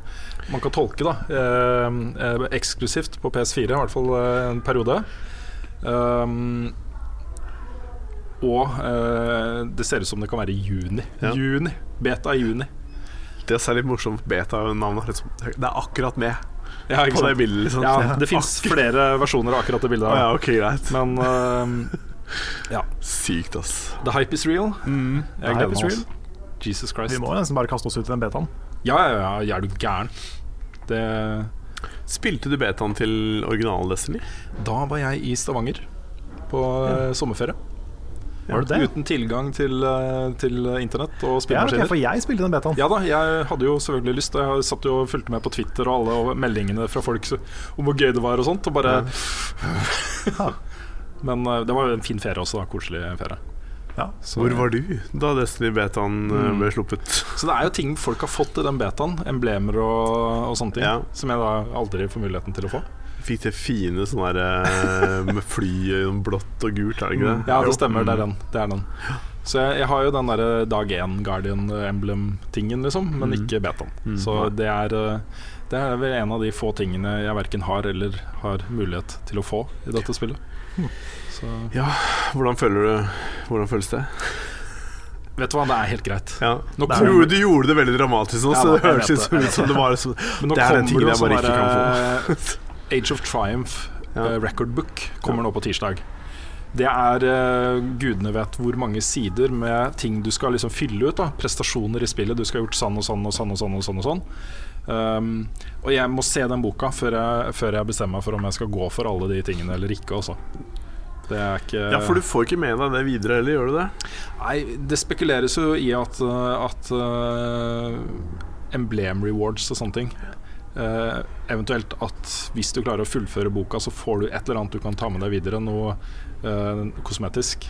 man kan tolke, da. Uh, eksklusivt på PS4, i hvert fall en periode. Og det ser ut som det kan være i juni. Ja. Juni. Beta i juni. Det er litt morsomt, beta-navnet liksom, Det er akkurat med Ja, på det bildet. Liksom. Ja, det fins flere versjoner av akkurat det bildet. Ja, ok, greit. Men eh, Sykt, ass. the hype is real. Mm. Jeg gleder meg. real. Jesus Vi må jo nesten bare kaste oss ut i den betaen. Ja, ja, ja, er du gæren? Det, Spilte du betaen til originalen Destiny? da var jeg i Stavanger på ja. sommerferie. Var det det? Uten tilgang til, eh, til internett og Ja, ok, for jeg spilte den betaen. Ja da, jeg hadde jo selvfølgelig lyst. og Jeg satt jo og fulgte med på Twitter og alle og meldingene fra folk om hvor gøy det var og sånt. Og bare Men eh, det var jo en fin ferie også, da. Koselig ferie. Ja. Så, Hvor var du da Destiny-betaen eh, Mm. ble sluppet? Så det er jo ting folk har fått i den betaen. Emblemer og, og sånne ting. Ja. Som jeg da aldri får muligheten til å få. Fikk til fine sånne der eh, med fly i sånn blått og gult, er det ikke det? Ja, det stemmer. Det er den. Det er den. Så jeg, jeg har jo den derre dag én Guardian Emblem-tingen, liksom, men Mm. ikke betaen. Mm. Så det er, eh, det er vel en av de få tingene jeg verken har eller har mulighet til å få i dette spillet. Så Hvordan føler du Hvordan føles det? vet du hva, det er helt greit. Ja. Nå Du, gjorde, du gjorde det veldig dramatisk nå, Ja, så det høres ut som, som det var liksom Det er den tingen jeg bare ikke kan derre Age of Triumph Ja. eh, record book kommer nå på tirsdag. Det er uh, gudene vet hvor mange sider med ting du skal liksom fylle ut. da Prestasjoner i spillet. Du skal ha gjort sånn og sånn og sånn og sånn. Og sånn og sånn um, Og jeg må se den boka før jeg, før jeg bestemmer meg for om jeg skal gå for alle de tingene eller ikke. Også. Det er ikke Ja, for du får ikke med deg det videre heller, gjør du det? Nei, det spekuleres jo i at, uh, at uh, emblem rewards og sånne ting uh, Eventuelt at hvis du klarer å fullføre boka, så får du et eller annet du kan ta med deg videre. Noe uh, kosmetisk.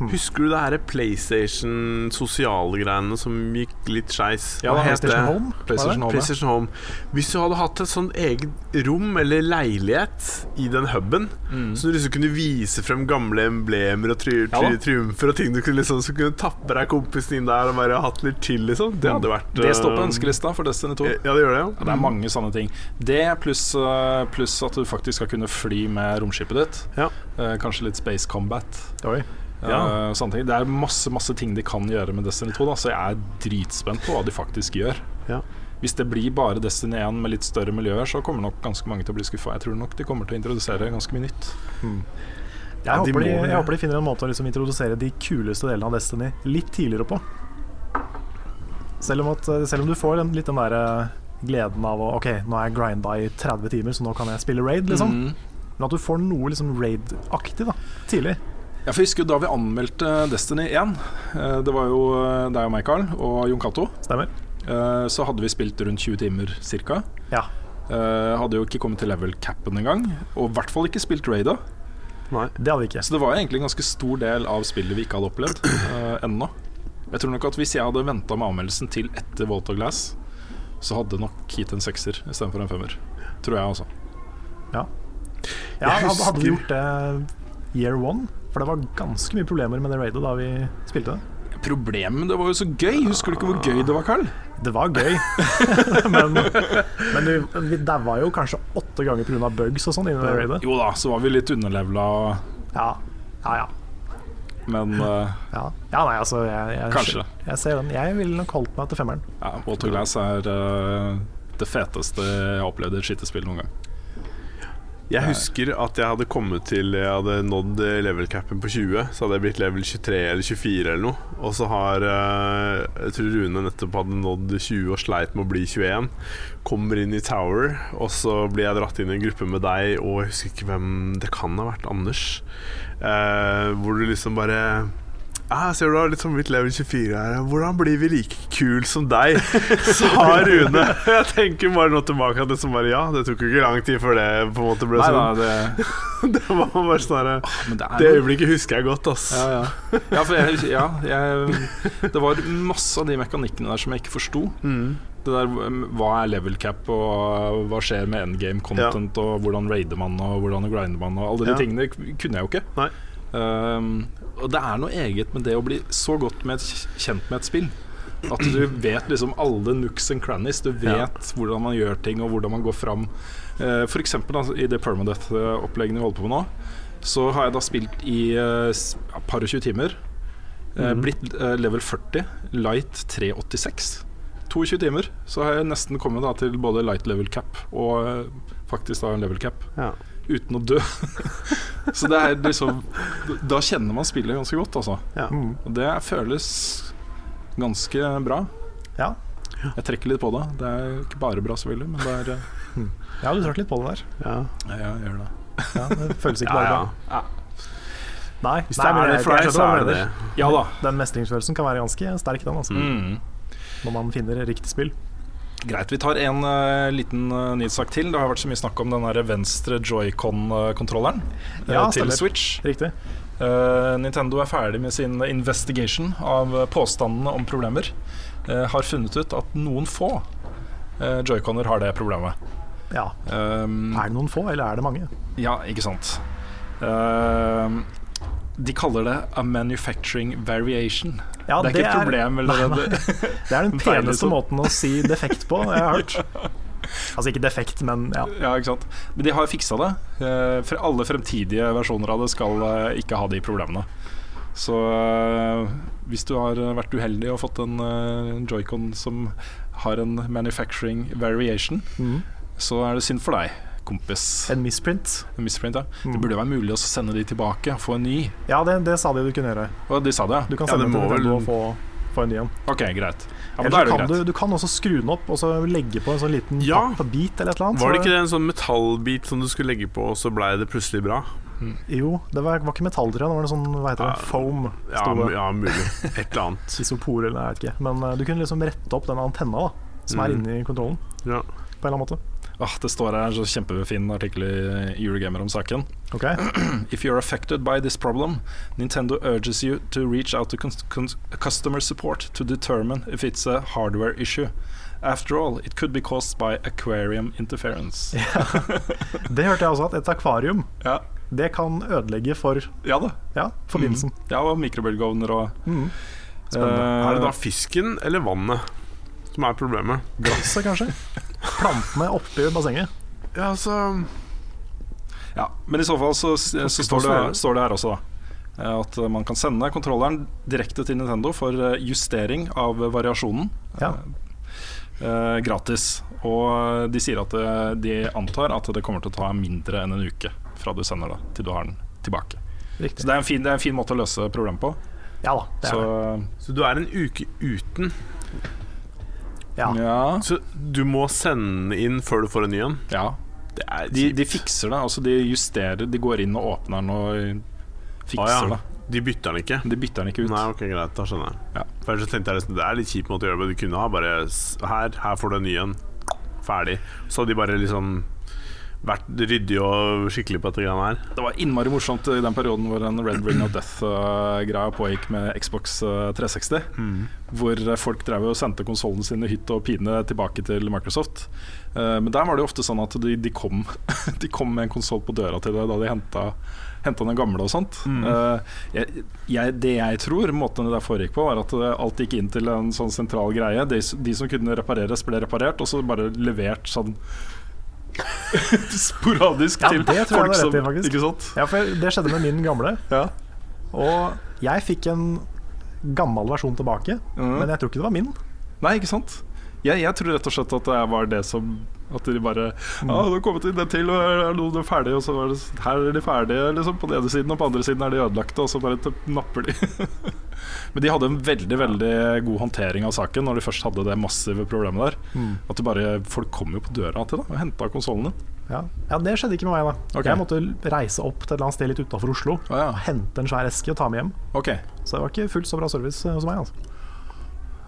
Husker du det her PlayStation-sosiale greiene som gikk litt skeis? Ja? PlayStation Home? PlayStation Home. PlayStation Home. Hvis du hadde hatt et sånn eget rom eller leilighet i den huben, Mm. så du liksom kunne vise frem gamle emblemer og tri Ja tri da. triumfer og ting du kunne liksom Så kunne tappe deg kompisen inn der og bare hatt litt chill, liksom. Det hadde vært Det står på eh, ønskelista for Destiny 2. Ja, det gjør det, ja. Ja, det er mange sånne ting. Det pluss plus at du faktisk skal kunne fly med romskipet ditt. Ja. Eh, kanskje litt Space Combat. Oi. Eh, Ja. sånne ting. Det er masse masse ting de kan gjøre med Destiny 2, da, så jeg er dritspent på hva de faktisk gjør. Ja. Hvis det blir bare Destiny 1 med litt større miljøer, så kommer nok ganske mange til å bli skuffa. Jeg tror nok de kommer til å introdusere ganske mye nytt. Jeg, Ja, de håper de, må jeg håper de finner en måte å liksom introdusere de kuleste delene av Destiny litt tidligere på. Selv om, at, selv om du får den, litt den der eh, gleden av å Ok, nå er jeg grinda i 30 timer, så nå kan jeg spille raid, liksom. Mm. Men at du får noe liksom raid-aktig da, tidlig. Ja, for jeg husker da vi anmeldte Destiny 1, eh, det var jo eh, deg og meg, Carl, og Jon Cato, Stemmer? eh, så hadde vi spilt rundt 20 timer ca. Ja. hadde jo ikke kommet til level capen engang, og i hvert fall ikke spilt raida. Nei. Det hadde vi ikke. Så det var egentlig en ganske stor del av spillet vi ikke hadde opplevd uh, ennå. Jeg tror nok at hvis jeg hadde venta med anmeldelsen til etter Volt of Glass, så hadde nok gitt en sekser istedenfor en femmer. Tror jeg, altså. Ja, hadde, hadde vi gjort det year one? For det var ganske mye problemer med det raidet da vi spilte det. Problemet det var jo så gøy! Husker du ikke hvor gøy det var, Carl? Det var gøy, men, men vi, vi daua jo kanskje åtte ganger pga. bugs og sånn. Jo da, så var vi litt underlevela, Ja, ja, ja. men uh, Ja, ja nei, altså jeg, jeg, Kanskje. Jeg ser den. Jeg ville nok holdt meg til femmeren. ja, Volt Glass er uh, det feteste jeg har opplevd i et skytespill noen gang. Jeg husker at jeg hadde kommet til Jeg hadde nådd level capen på 20. Så hadde jeg blitt level 23 eller 24 eller noe. Og så har eh, Jeg tror Rune nettopp hadde nådd 20 og sleit med å bli 21. Kommer inn i Tower, og så blir jeg dratt inn i en gruppe med deg og jeg husker ikke hvem Det kan ha vært Anders. Eh, hvor du liksom bare ah, Ser du har litt sånn mitt level 24 her. Hvordan blir vi like kul som deg? Sa Rune. Jeg tenker bare nå tilbake at det som bare Ja, det tok jo ikke lang tid før det på en måte ble Nei sånn. da, det, Det var bare sånn det Det øyeblikket husker jeg godt, ass. Ja, ja. ja, for jeg, ja jeg, det var masse av de mekanikkene der som jeg ikke forsto. Mm. Det der, um, Hva er level cap, og hva skjer med endgame content, og hvordan raider man, og hvordan grinder man, og alle de Ja. tingene kunne jeg jo ikke. Nei. Um, og det er noe eget med det å bli så godt med et, kjent med et spill. At du vet liksom alle nooks and crannies. Du vet Ja. hvordan man gjør ting, og hvordan man går fram. Uh, for eksempel da, i det permadeath-oppleggene vi holder på med nå, så har jeg da spilt i uh, par og 20 timer. Uh, mm. Blitt uh, level 40, light 386. 22 timer, så har jeg nesten kommet da til både light level cap og faktisk da en level cap Ja. Uten å dø. så det er liksom Da kjenner man spillet ganske godt, altså. Ja. Mm. Og det føles ganske bra. Ja. Jeg trekker litt på det. Det er ikke bare bra, selvfølgelig, men det er eh, ja, du trakk litt på det der. Ja. ja, jeg gjør det. Ja, det føles ikke bare ja. bra. Nei, Hvis det er det for deg, så er det det. Ja da. Den mestringsfølelsen kan være ganske sterk, den, altså, Mm. når man finner riktig spill. Greit. Vi tar en uh, liten uh, nyhetssak til. Det har vært så mye snakk om den der venstre joycon-kontrolleren eh, Ja, til stemmer. Switch. Riktig. Uh, Nintendo er ferdig med sin investigation av påstandene om problemer. Har funnet ut at noen få uh, joyconer har det problemet. Ja. Um, Er det noen få, eller er det mange? Ja, ikke sant. Ehm, de kaller det a manufacturing variation. Ja, det er ikke et problem. Eller Nei, nei. det- Det er den peneste måten å si defekt på, jeg har hørt. Altså ikke defekt, men ja. ja, ikke sant. Men de har fiksa det. Eh, For alle fremtidige versjoner av det skal eh, ikke ha de problemene. Så eh, hvis du har vært uheldig og fått en joycon som har en manufacturing variation, mm. så er det synd for deg, kompis. En misprint. En misprint, ja. Mm. Det burde være mulig å sende de tilbake, få en ny. Ja, det, det sa de du kunne gjøre. Og de sa det, Du kan Ja, sende det må til dem vel- og få, få en ny en. Ok, greit. Ja, men Eller da er det kan greit. du, du kan også skru den opp og så legge på en sånn liten Ja. pappbit eller et eller annet. Var det ikke det en sånn metallbit som du skulle legge på, og så blei det plutselig bra? Jo, det var, var ikke metall, tror jeg. Det var noe sånn, hva heter det, Ja, foam. Ja, ja mulig. Et eller annet. Isopor eller jeg vet ikke. Men uh, du kunne liksom rette opp den antenna da som er Mm. inni kontrollen. Ja. På en eller annen måte Ah, det står her en så kjempefin artikkel i Eurogamer om saken. Ok, If you're affected by this problem, Nintendo urges you to reach out to customer support to determine if it's a hardware issue. After all, it could be caused by aquarium interference. Det hørte jeg også, at et akvarium Ja, det kan ødelegge for ja da. ja, forbindelsen. Ja, og mikrobølgeovner og Mm. uh, Er det da fisken eller vannet som er problemet? Glasset, kanskje? Plantene oppi bassenget. Ja, altså Ja, men i så fall så, så står, det, står det her også da eh, at man kan sende kontrolleren direkte til Nintendo for eh, justering av variasjonen. Ja. Eh, gratis. Og de sier at de antar at det kommer til å ta mindre enn en uke fra du sender det, til du har den tilbake. Så det er en fin, det er en fin måte å løse problemet på. Ja da, det er Så det. Så du er en uke uten. Ja. ja, Så du må sende inn før du får en ny en? ja. Det er De, de fikser det. Altså de justerer De går inn og åpner den og fikser ah, ja. det. De bytter den ikke? De bytter den ikke ut. Nei, ok, greit, da skjønner jeg. Ja. For ellers tenkte jeg nesten det er litt kjip måte å gjøre det på. Du kunne ha bare Her, her får du en ny en. Ferdig. Så hadde de bare liksom vært ryddig og skikkelig på dette greiene her. Det var innmari morsomt i den perioden hvor en Red Ring of Death-greia pågikk med Xbox eh, 360. Hvor folk drev og sendte konsollene sine hytt og pine tilbake til Microsoft. Eh, Men der var det jo ofte sånn at de, de, kom, de kom med en konsoll på døra til deg da de henta henta den gamle og sånt. Eh, jeg, jeg, det jeg tror måten det der foregikk på, var at alt gikk inn til en sånn sentral greie. De, de som kunne repareres, ble reparert, og så bare levert sånn sporadisk Ja, til folk i, som faktisk. Ikke sant? ja, for det skjedde med min gamle. Ja. Og jeg fikk en gammel versjon tilbake, mm. men jeg tror ikke det var min. Nei, ikke sant? Jeg, jeg tror rett og slett at det var det som At de bare Mm. Ja, det har kommet inn det til, og er noe er ferdig, og så er det Her er de ferdige, liksom. På den ene siden, og på den andre siden er de ødelagte, og så bare napper de. Men de hadde en veldig, veldig god håndtering av saken når de først hadde det massive problemet der. Mm. At det bare Folk kom jo på døra til deg og henta konsollen din. Ja. ja, det skjedde ikke med meg. da okay. Jeg måtte reise opp til et eller annet sted litt utafor Oslo. Å ja. Hente en svær eske og ta med hjem. Ok. Så det var ikke fullt så bra service eh, hos meg. altså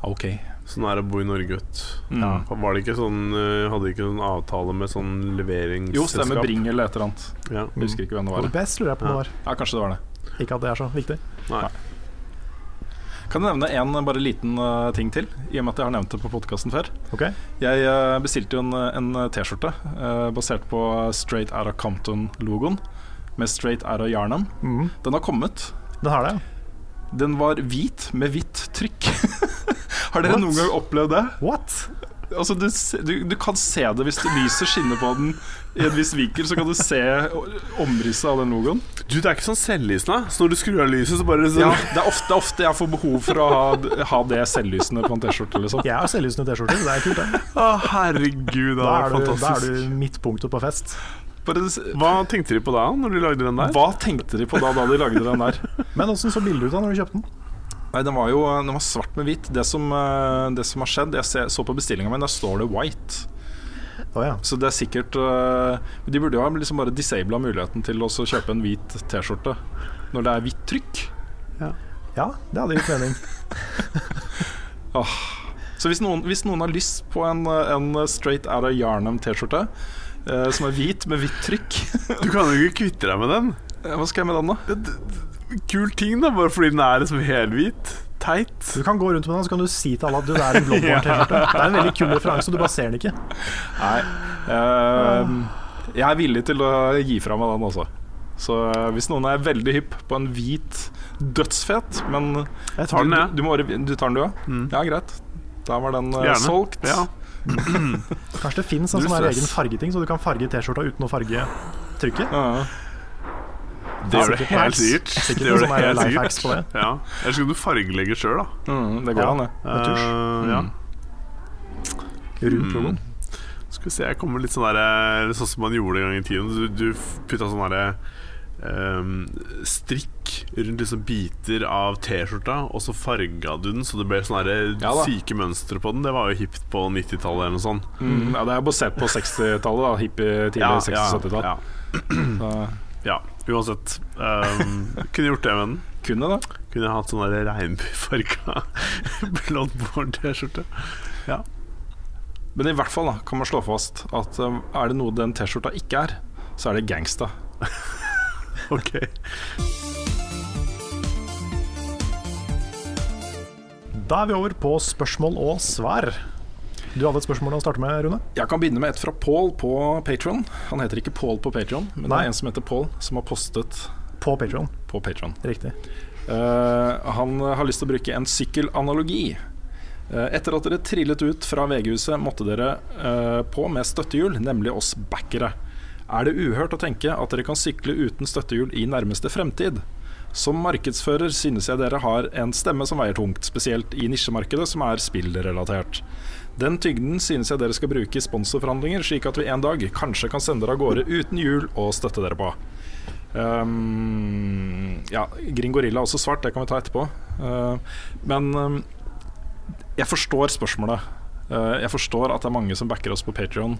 Ok. Sånn er det å bo i Norge. Mm. Ja. Var det ikke sånn eh, Hadde de ikke sånn avtale med sånn leveringsselskap? Jo, stemmer Bring eller et eller annet. Ja. Husker ikke hvem det var var. best lurer jeg på om det var. Ja, kanskje det var det. Ikke at det er så viktig. Nei. Kan jeg nevne en bare liten uh, ting til, i og med at jeg har nevnt det på podkasten før. Ok, Jeg uh, bestilte jo en, en T-skjorte uh, basert på Straight Outta Compton-logoen, med Straight Outta Yarnum. Mm. Den har kommet. Den har det. Den var hvit med hvitt trykk. har dere What? noen gang opplevd det? What? Altså, du, du, du kan se det hvis det lyset skinner på den i en viss vinkel, så kan du se omrisset av den logoen. Du, det er ikke sånn selvlysende. Så når du skrur av lyset, så bare så Ja, det er ofte, ofte jeg får behov for å ha, ha det selvlysende på en T-skjorte. Liksom. Jeg har selvlysende T-skjorte. Det er kult, det. Å, herregud, det Da var er, du, da er fantastisk. du midtpunktet på fest. Bare, Hva tenkte de på da, når de lagde den der? hva tenkte de på da, da de lagde den der? Men åssen så bildet ut da når du kjøpte den? Nei, den var jo den var svart med hvitt. Det som, eh, det som har skjedd Jeg ser, så på bestillinga mi, der står det 'white'. Oh, ja. Så det er sikkert eh, De burde jo ha liksom bare disabla muligheten til å kjøpe en hvit T-skjorte når det er hvitt trykk. ja, det hadde gitt mening. Så hvis noen, hvis noen har lyst på en, en straight out of Yarnum T-skjorte eh, som er hvit med hvitt trykk, Du kan jo ikke kvitte deg med den. eh, hva skal jeg med den, da? Kul ting, da, bare fordi den er liksom helhvit. Teit. Du kan gå rundt med den, så kan du si til alle at du, er en Bloodborne-T-skjorte. Det er en veldig kul referanse, du bare ser den ikke. Nei. Uh, jeg er villig til å gi fra meg den også. Så eh, hvis noen er veldig hypp på en hvit dødsfet, men Jeg tar den, du, jeg. du, må, du tar den, du òg? Mm. Ja, greit. Da var den uh, solgt. Ja. Kanskje det fins en sånn egen fargeting, så du kan farge T-skjorta uten å farge trykket. Ja. Det gjør det helt sikkert. Sikkert det helt life hacks på sikkert. det. Ja. Eller så kan du fargelegge sjøl, da. Mm, det går Ja. an, det. Med tusj. Uh, ja. Rundt Mm. Skal vi se, jeg kommer litt sånn der Sånn som man gjorde en gang i tiden. Du, du putta sånn derre Um, strikk rundt liksom biter av T-skjorta, og så farga du den så det ble sånne der Ja syke mønstre på den. Det var jo hipt på 90-tallet eller noe sånt. Mm, ja, det er basert på 60-tallet. da Hippie tidlig 60-70-tall. ja, Så ja. Uansett. Um, kunne gjort det med den. Kunne da Kunne hatt sånn der regnbuefarga blondborn-T-skjorte. Ja. Men i hvert fall da, kan man slå fast at eh, er det noe den T-skjorta ikke er, så er det gangsta. Ok. Da er vi over på spørsmål og svar. Du hadde et spørsmål å starte med, Rune? Jeg kan begynne med et fra Paul på Patron. Han heter ikke Paul på Patron, men det er en som heter Paul, som har postet På Patron. på Patron. Riktig. Uh, han har lyst til å bruke en sykkelanalogi. Uh, etter at dere trillet ut fra VG-huset, måtte dere uh, på med støttehjul, nemlig oss backere. Er det uhørt å tenke at dere kan sykle uten støttehjul i nærmeste fremtid? Som markedsfører synes jeg dere har en stemme som veier tungt, spesielt i nisjemarkedet som er spillrelatert. Den tygden synes jeg dere skal bruke i sponsorforhandlinger, slik at vi en dag kanskje kan sende dere av gårde uten hjul og støtte dere på. Um, ja, Gringorilla er også svart, det kan vi ta etterpå. Uh, men um, jeg forstår spørsmålet. Uh, jeg forstår at det er mange som backer oss på Patrion,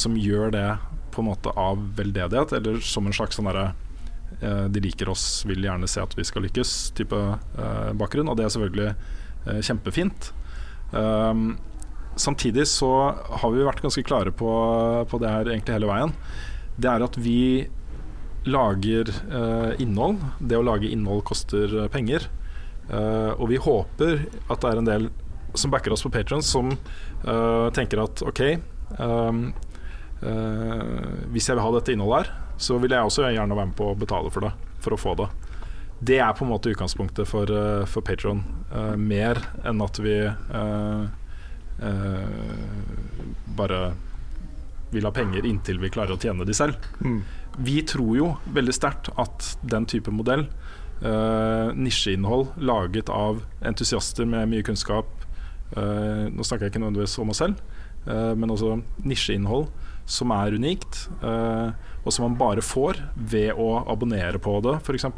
som gjør det på en måte av veldedighet, eller som en slags sånn derre uh, De liker oss, vil gjerne se at vi skal lykkes, type uh, bakgrunn. Og det er selvfølgelig uh, kjempefint. Um, samtidig så har vi vært ganske klare på, på det her egentlig hele veien. Det er at vi lager eh, innhold. Det å lage innhold koster eh, penger. Eh, og vi håper at det er en del som backer oss på Patron, som eh, tenker at OK ehm, eh, Hvis jeg vil ha dette innholdet her, så vil jeg også gjerne være med på å betale for det. For å få det. Det er på en måte utgangspunktet for, uh, for Patron. mer enn at vi bare vil ha penger inntil vi klarer å tjene de selv. Mm. Vi tror jo veldig sterkt at den type modell, uh, nisjeinnhold laget av entusiaster med mye kunnskap uh, Nå snakker jeg ikke nødvendigvis om oss selv, uh, men også nisjeinnhold som er unikt, eh, og som man bare får ved å abonnere på det, f.eks.,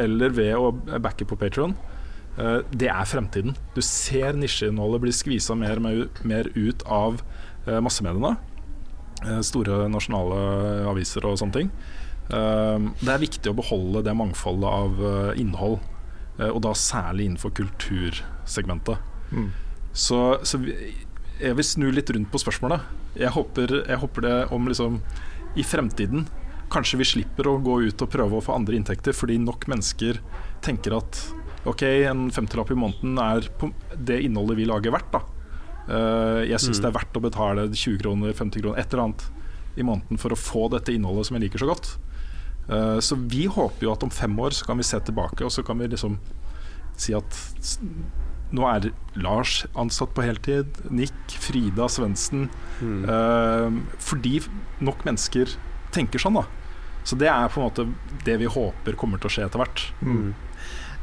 eller ved å backe på Patron. Eh, det er fremtiden. Du ser nisjeinnholdet bli skvisa mer mer, ut av eh, massemediene. Eh, store nasjonale aviser og sånne ting. Det er viktig å beholde det mangfoldet av innhold, og da særlig innenfor kultursegmentet. Mm. Så, så jeg vil snu litt rundt på spørsmålet. Jeg håper, jeg håper det om liksom i fremtiden Kanskje vi slipper å gå ut og prøve å få andre inntekter fordi nok mennesker tenker at OK, en femtelapp i måneden er på det innholdet vi lager verdt, da. Uh, jeg syns Mm. det er verdt å betale 20 kroner, 50 kroner, et eller annet i måneden for å få dette innholdet som jeg liker så godt. Uh, så vi håper jo at om fem år så kan vi se tilbake, og så kan vi liksom si at nå er Lars ansatt på heltid, Nick, Frida, Svendsen Mm. uh, Fordi nok mennesker tenker sånn, da. Så det er på en måte det vi håper kommer til å skje etter hvert. Mm.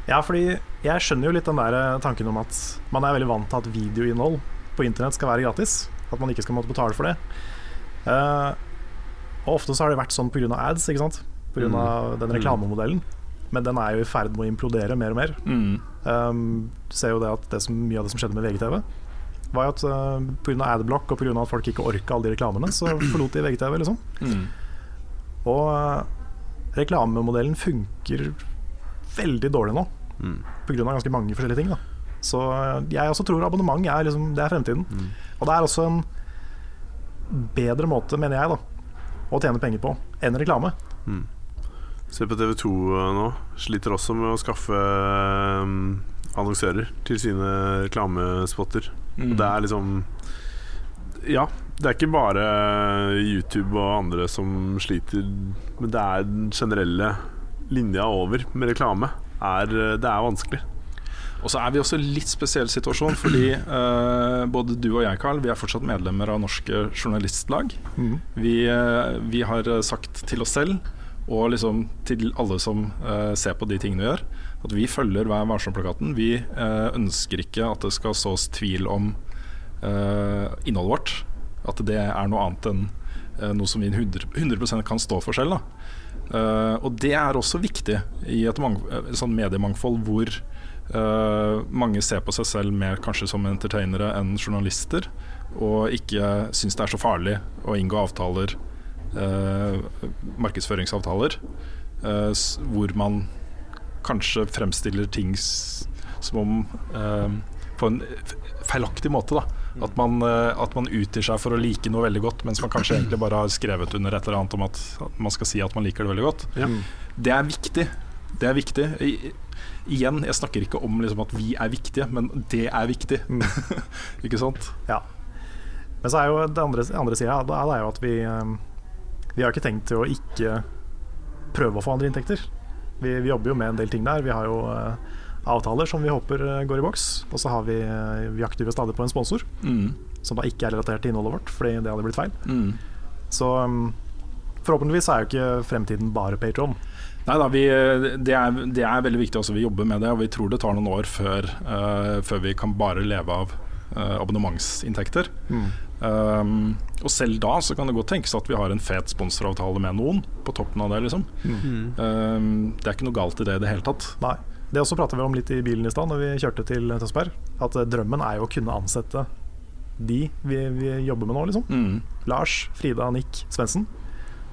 Ja, fordi jeg skjønner jo litt den der eh, tanken om at man er veldig vant til at videoinnhold på internett skal være gratis. At man ikke skal måtte betale for det. Uh, og ofte så har det vært sånn pga. ads, ikke sant. Pga. Mm. den reklamemodellen. Men den er jo i ferd med å implodere mer og mer. Mm. Um, du ser jo det at det som, mye av det som skjedde med VGTV, var jo at uh, pga. adblock og pga. at folk ikke orka alle de reklamene, så forlot de VGTV, liksom. Mm. Og uh, reklamemodellen funker veldig dårlig nå, Mm. pga. ganske mange forskjellige ting. Da. Så uh, jeg også tror abonnement er, liksom, det er fremtiden. Mm. Og det er også en bedre måte, mener jeg, da, å tjene penger på enn reklame. Mm. Se på TV 2 nå. Sliter også med å skaffe um, annonsører til sine reklamespotter. Mm. Og det er liksom Ja, det er ikke bare YouTube og andre som sliter, men det er den generelle linja over med reklame. Er, det er vanskelig. Og så er vi også i litt spesiell situasjon, fordi eh, både du og jeg, Carl, vi er fortsatt medlemmer av Norske Journalistlag. Vi, eh, vi har sagt til oss selv, og liksom til alle som eh, ser på de tingene vi gjør, at vi følger Vær varsom-plakaten. Vi eh, ønsker ikke at det skal sås tvil om eh, innholdet vårt. At det er noe annet enn eh, noe som vi 100, 100 kan stå for selv. Da. Eh, og det er også viktig i et mang eh, sånn mediemangfold hvor eh, mange ser på seg selv mer kanskje som entertainere enn journalister, og ikke syns det er så farlig å inngå avtaler, markedsføringsavtaler, hvor man kanskje fremstiller ting som om eh, På en feilaktig måte, da. At man, eh, at man utgir seg for å like noe veldig godt, mens man kanskje egentlig bare har skrevet under et eller annet om at, man skal si at man liker det veldig godt. Ja. Det er viktig. Det er viktig. I, igjen, jeg snakker ikke om liksom at vi er viktige, men det er viktig. Mm. ikke sant? Ja. Men så er jo det andre, andre sida det er jo at vi eh, Vi har ikke tenkt til å ikke prøve å få andre inntekter. Vi, vi jobber jo med en del ting der. Vi har jo eh, avtaler som vi håper eh, går i boks. Og så har vi, eh, vi aktiver stadig på en sponsor, Mm. som da ikke er relatert til innholdet vårt, fordi det hadde blitt feil. Mm. Så um, forhåpentligvis er jo ikke fremtiden bare Patron. Nei da, vi, det, er, det er veldig viktig også. Vi jobber med det, og vi tror det tar noen år før, uh, før vi kan bare leve av uh, abonnementsinntekter. Um, og selv da så kan det godt tenkes at vi har en fet sponsoravtale med noen på toppen av det. liksom um, Det er ikke noe galt i det i det hele tatt. Nei. Det også pratet vi om litt i bilen i stad når vi kjørte til Tønsberg. At eh, drømmen er jo å kunne ansette de vi, vi jobber med nå, liksom. Mm. Lars, Frida, Nick, Svendsen.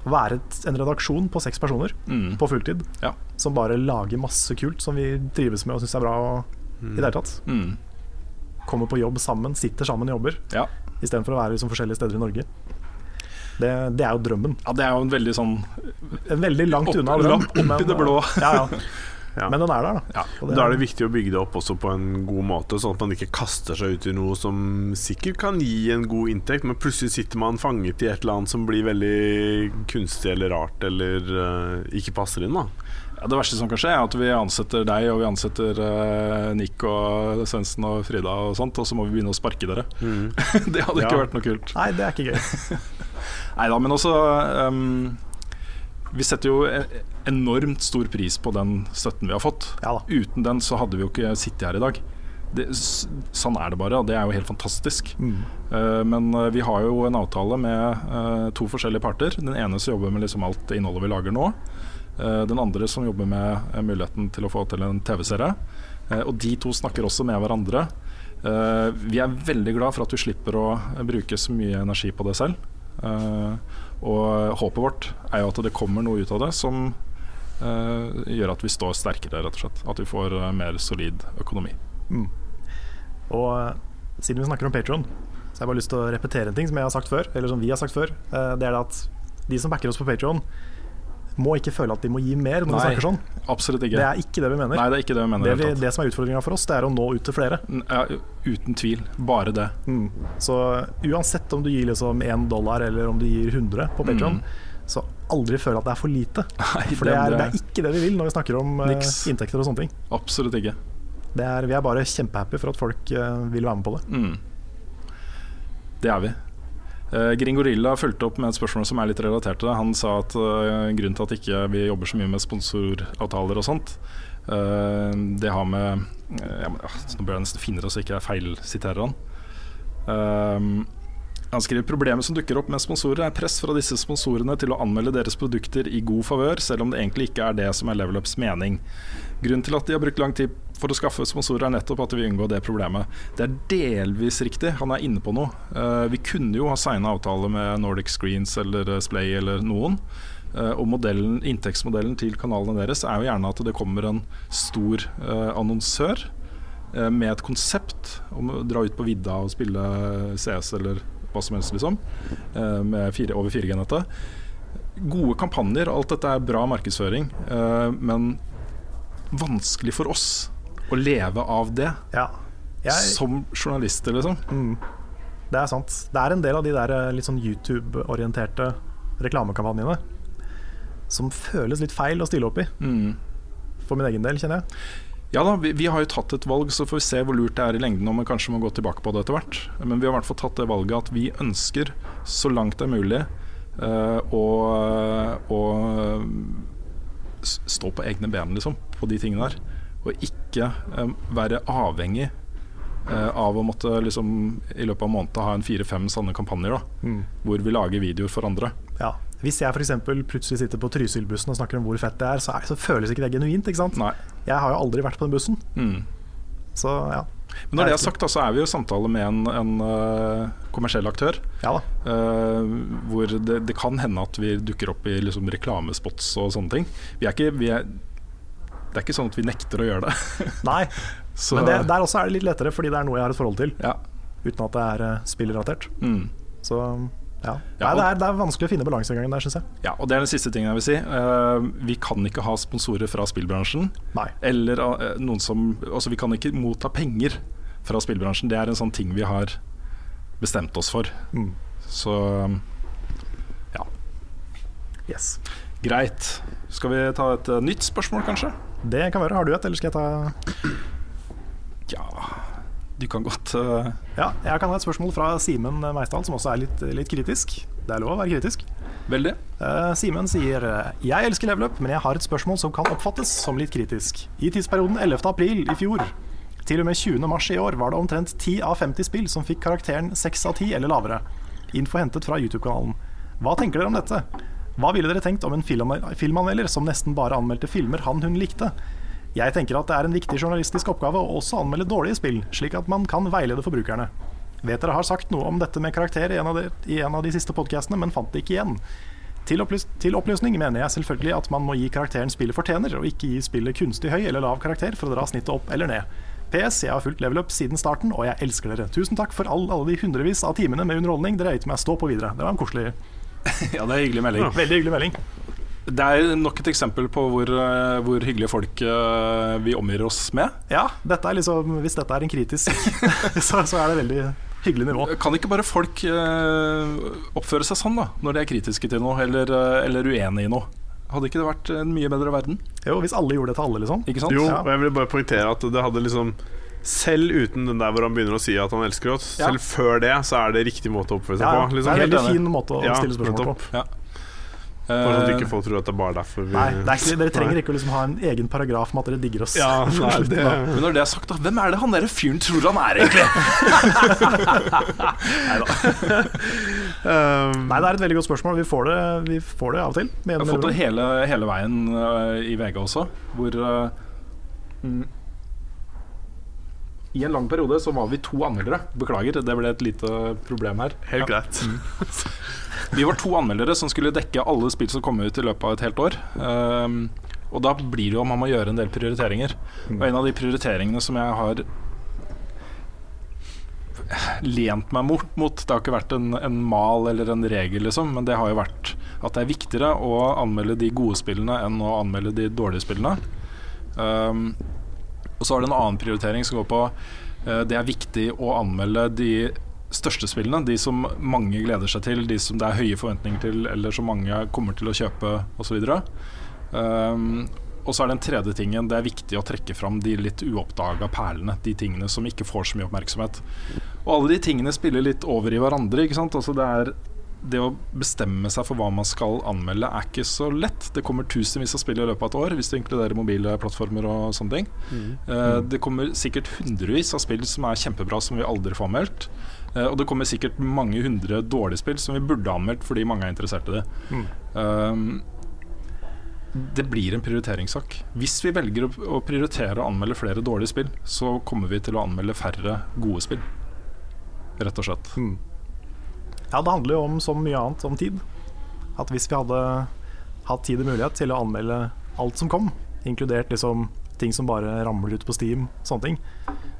Være en redaksjon på seks personer Mm. på fulltid Ja. som bare lager masse kult som vi trives med og syns er bra. Og, I det hele tatt. Mm. Kommer på jobb sammen, sitter sammen og jobber. Ja. Istedenfor å være liksom forskjellige steder i Norge. Det, det er jo drømmen. ja, det er jo en veldig sånn En veldig langt Opp- unna drøm. opp i det blå. Ja, ja. Ja. Men den er der, da. Ja. Da er det viktig å bygge det opp også på en god måte, sånn at man ikke kaster seg ut i noe som sikkert kan gi en god inntekt, men plutselig sitter man fanget i et eller annet som blir veldig kunstig eller rart eller uh, ikke passer inn. da Ja, det verste som kan skje, er at vi ansetter deg, og vi ansetter eh, Nick og Svendsen og Frida og sånt, og så må vi begynne å sparke dere. det hadde ikke vært noe kult. Nei, det er ikke gøy. Nei da, men også um, Vi setter jo e- enormt stor pris på den støtten vi har fått. Ja da. Uten den så hadde vi jo ikke sittet her i dag. Det, sånn er det bare, og det er jo helt fantastisk. Mm. Uh, men eh, vi har jo en avtale med uh, to forskjellige parter. Den ene som jobber med liksom alt det innholdet vi lager nå. Uh, den andre som jobber med muligheten til å få til en TV-serie. Og de to snakker også med hverandre. Vi er veldig glad for at vi slipper å bruke så mye energi på det selv. Uh, og håpet vårt er jo at det kommer noe ut av det som gjør at vi står sterkere, rett og slett. At vi får eh, mer solid økonomi. Mm. Og eh, siden vi snakker om Patron, så har jeg bare lyst til å repetere en ting som jeg har sagt før. Eller som vi har sagt før. Eh, Det er det at de som backer oss på Patron, må ikke føle at de må gi mer når vi snakker sånn. Absolutt ikke. Det er ikke det vi mener. Nei, det er ikke det vi mener. det, vi, det som er utfordringa for oss, det er å nå ut til flere. Ja, uten tvil. Bare det. Mm. Så uansett om du gir liksom én dollar eller om du gir 100 på Patron, så aldri føle at det er for lite. Nei, For det er, det er ikke det vi vil når vi snakker om eh, Niks. inntekter og sånne ting. Absolutt ikke. Det er, vi er bare kjempehappy for at folk eh, vil være med på det. Mm. Det er vi. Uh, Gringorilla fulgte opp med et spørsmål som er litt relatert til det. Han sa at eh, grunnen til at ikke vi jobber så mye med sponsoravtaler og sånt, eh, det har med eh, ja, men, Nå bør jeg nesten finne det så ikke jeg feilsiterer han. Um, han skriver problemet som dukker opp med sponsorer, er press fra disse sponsorene til å anmelde deres produkter i god favør, selv om det egentlig ikke er det som er Level Ups mening. Grunnen til at de har brukt lang tid for å skaffe sponsorer, er nettopp at vi unngår det problemet. Det er delvis riktig, han er inne på noe. Eh, vi kunne jo ha signa avtale med Nordic Screens eller eh, Splay eller noen. Eh, og modellen, inntektsmodellen til kanalene deres er jo gjerne at det kommer en stor annonsør med et konsept om å dra ut på vidda og spille CS eller hva som helst, liksom. eh, med fire, over 4G-nettet. Gode kampanjer, alt dette er bra markedsføring, eh, men vanskelig for oss å leve av det Ja. Jeg, som journalister, liksom. Mm. Det er sant. Det er en del av de der eh, litt sånn YouTube-orienterte reklamekampanjene som føles litt feil å stille opp i, Mm. for min egen del, kjenner jeg. Ja da, vi, vi har jo tatt et valg, så får vi se hvor lurt det er i lengden om vi kanskje må gå tilbake på det etter hvert. Men vi har i hvert fall tatt det valget at vi ønsker, så langt det er mulig, uh, å, å stå på egne ben, liksom, på de tingene der. Og ikke eh, være avhengig uh, av å måtte liksom, i løpet av måneden ha en fire-fem sanne kampanjer, da, hvor vi lager videoer for andre. Ja. Hvis jeg f.eks. plutselig sitter på Trysilbussen og snakker om hvor fett det er, så, er, så føles ikke det genuint. ikke sant? Nei. Jeg har jo aldri vært på den bussen, Mm. så ja. Men når det er sagt, da, så er vi jo i samtale med en, en uh, kommersiell aktør. Ja da. Uh, hvor det, det kan hende at vi dukker opp i liksom reklamespots og sånne ting. Vi er ikke, vi er, det er ikke sånn at vi nekter å gjøre det. Nei, Så, men det, der også er det litt lettere, fordi det er noe jeg har et forhold til. ja. uten at det er uh, spillrelatert. Mm. Så ja. Nei, det, er, det er vanskelig å finne balansegangen der, syns jeg. Ja, og det er den siste tingen jeg vil si. Uh, vi kan ikke ha sponsorer fra spillbransjen. Nei. Eller uh, noen som Altså, vi kan ikke motta penger fra spillbransjen. Det er en sånn ting vi har bestemt oss for. Mm. Så ja, Yes. greit. Skal vi ta et eh, nytt spørsmål, kanskje? Det kan være. Har du et, eller skal jeg ta Ja, du kan godt uh... Ja, jeg kan ha et spørsmål fra Simen Meisdal, som også er litt, litt kritisk. Det er lov å være kritisk. Veldig. Uh, Simen sier eh, Jeg elsker leveløp, men jeg har et spørsmål som kan oppfattes som litt kritisk. I tidsperioden 11. april i fjor til og med 20. mars i år var det omtrent 10 av 50 spill som fikk karakteren 6 av 10 eller lavere. Info hentet fra YouTube-kanalen. Hva tenker dere om dette? Hva ville dere tenkt om en filmanmelder som nesten bare anmeldte filmer han hun likte? Jeg tenker at det er en viktig journalistisk oppgave å også anmelde dårlige spill, slik at man kan veilede forbrukerne. Vet dere har sagt noe om dette med karakter i en av de, i en av de siste podkastene, men fant det ikke igjen. Til, opplys til opplysning mener jeg selvfølgelig at man må gi karakteren spillet fortjener, og ikke gi spillet kunstig høy eller lav karakter for å dra snittet opp eller ned. PS, jeg har fulgt level up siden starten, og jeg elsker dere. Tusen takk for all, alle de hundrevis av timene med underholdning dere har gitt meg. Stå på videre. Det var en koselig, Ja, det er hyggelig melding. veldig hyggelig melding. Det er nok et eksempel på hvor, eh, hvor hyggelige folk eh, vi omgir oss med. Ja, dette er liksom, hvis dette er en kritisk, så, så er det veldig hyggelig nivå. Kan ikke bare folk eh, oppføre seg sånn da når de er kritiske til noe eller, eller uenige i noe? Hadde ikke det vært en mye bedre verden? Jo, hvis alle gjorde det til alle, liksom. Ikke sant? Jo, og jeg vil bare poengtere at det hadde liksom Selv uten den der hvor han begynner å si at han elsker oss, Ja. selv før det, så er det riktig måte å oppføre seg Ja, på. det Liksom. er en veldig fin måte å Ja, stille spørsmål på. Bare sånn at Eh, ikke folk tror at det er bare derfor vi Nei, det er ikke, dere trenger ikke å liksom ha en egen paragraf om at dere digger oss. Ja, nei, det Men når det er sagt, da, hvem er det han derre fyren tror han er, egentlig? um, Nei, det er et veldig godt spørsmål. Vi får det, vi får det av og til. Vi Jeg har fått det hele, hele veien uh, i VG også, hvor uh, mm, I en lang periode så var vi to anmeldere. Beklager, det ble et lite problem her. Helt greit. Vi var to anmeldere som skulle dekke alle spill som kom ut i løpet av et helt år. Um, og da blir det jo man må gjøre en del prioriteringer. Og en av de prioriteringene som jeg har lent meg mot, mot Det har ikke vært en, en mal eller en regel, liksom, men det har jo vært at det er viktigere å anmelde de gode spillene enn å anmelde de dårlige spillene. Um, og så har det en annen prioritering som går på uh, Det er viktig å anmelde de største spillene, de som mange gleder seg til, de som det er høye forventninger til, eller som mange kommer til å kjøpe osv. Um, og så er den tredje tingen Det er viktig å trekke fram de litt uoppdaga perlene. De tingene som ikke får så mye oppmerksomhet. Og alle de tingene spiller litt over i hverandre. Ikke sant? Altså det, er, det å bestemme seg for hva man skal anmelde, er ikke så lett. Det kommer tusenvis av spill i løpet av et år, hvis du inkluderer mobile plattformer og sånne ting. Eh, det kommer sikkert hundrevis av spill som er kjempebra, som vi aldri får anmeldt. Eh, og det kommer sikkert mange hundre dårlige spill som vi burde ha anmeldt fordi mange er interessert i det. Mm. Um, det blir en prioriteringssak. Hvis vi velger å, å prioritere å anmelde flere dårlige spill, så kommer vi til å anmelde færre gode spill. Rett og slett. Mm. Ja, det handler jo om så mye annet, om tid. At hvis vi hadde hatt tid og mulighet til å anmelde alt som kom, inkludert liksom ting som bare ramler ut på Steam, sånne ting,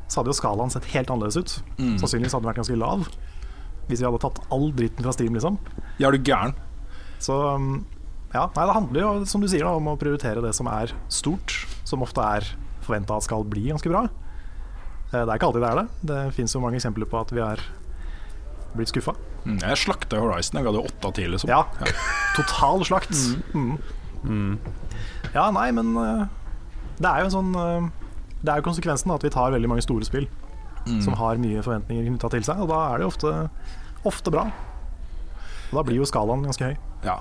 så hadde jo skalaen sett helt annerledes ut. Mm. Sannsynligvis hadde den vært ganske lav. Hvis vi hadde tatt all dritten fra Steam, liksom. Ja, du gæren? Så um, ja, nei, det handler jo, som du sier, da, om å prioritere det som er stort, som ofte er forventa skal bli ganske bra. Eh, Det er ikke alltid det er det. Det fins jo mange eksempler på at vi er blitt skuffa. Mm, Jeg slakta Horizon. Jeg ga det åtte av ti, liksom. Ja. Total slakt. Mm. Mm. Ja, nei, men eh, det er jo en sånn eh, Det er jo konsekvensen at vi tar veldig mange store spill Mm. som har mye forventninger knytta til seg, og da er det ofte, ofte bra. Og da blir jo skalaen ganske høy. Ja.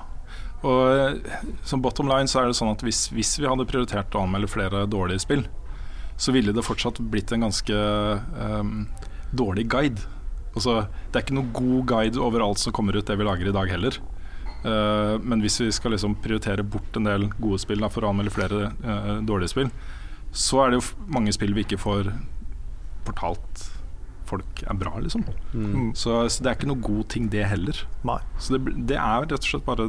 Og eh, som bottom line så er det sånn at hvis, hvis vi hadde prioritert å anmelde flere dårlige spill, så ville det fortsatt blitt en ganske um, dårlig guide. Altså, det er ikke noe god guide over alt som kommer ut det vi lager i dag heller. Uh, men hvis vi skal liksom prioritere bort en del gode spill da, for å anmelde flere uh, dårlige spill, så er det jo mange spill vi ikke får fortalt folk er bra, liksom. Mm. Mm. Så, så det er ikke noe god ting, det heller. Nei. Så det, det er rett og slett bare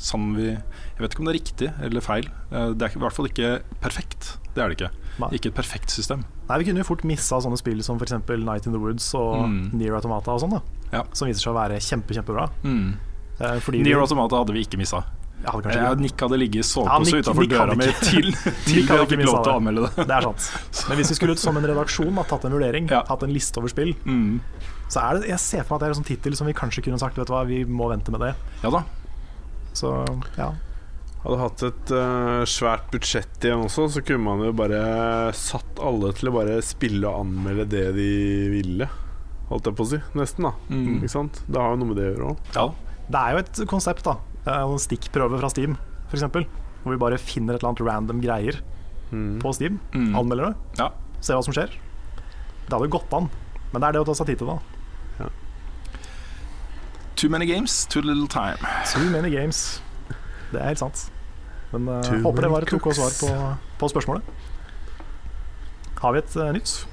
sånn vi Jeg vet ikke om det er riktig eller feil. Eh, Det er i hvert fall ikke perfekt. Det er det ikke. Nei. Ikke et perfekt system. Nei, Vi kunne jo fort missa sånne spill som f.eks. Night in the Woods og Mm. Nier Automata og sånn, da. Ja. Som viser seg å være kjempe, kjempebra. Mm. Eh, de- Automata hadde vi ikke missa. Ja, hadde kanskje Eh, ikke. Nick hadde ligget i sovepose ja, utafor døra mi til, til hadde fikk lov til å anmelde det. Det er sant. Men hvis vi skulle ut som en redaksjon da, tatt en vurdering, Ja. hatt en liste over spill, Mm. så er det Jeg ser for meg at det er en sånn tittel som vi kanskje kunne sagt Vet du hva, vi må vente med det. Ja da. Så ja. Hadde hatt et uh, svært budsjett igjen også, så kunne man jo bare satt alle til å bare spille og anmelde det de ville. Holdt jeg på å si. Nesten, da. Mm. Ikke sant? Det har jo noe med det å gjøre òg. Ja. Det er jo et konsept, da. En stikkprøve fra Steam, f.eks. Hvor vi bare finner et eller annet random greier Mm. på Steam, Mm. anmelder det, ja. ser hva som skjer. Det hadde gått an. Men det er det å ta seg tid til, da. Too many games, too little time. Too many games. Det er helt sant. Men uh, håper det var et OK svar på, på spørsmålet. Har vi et uh, nytt?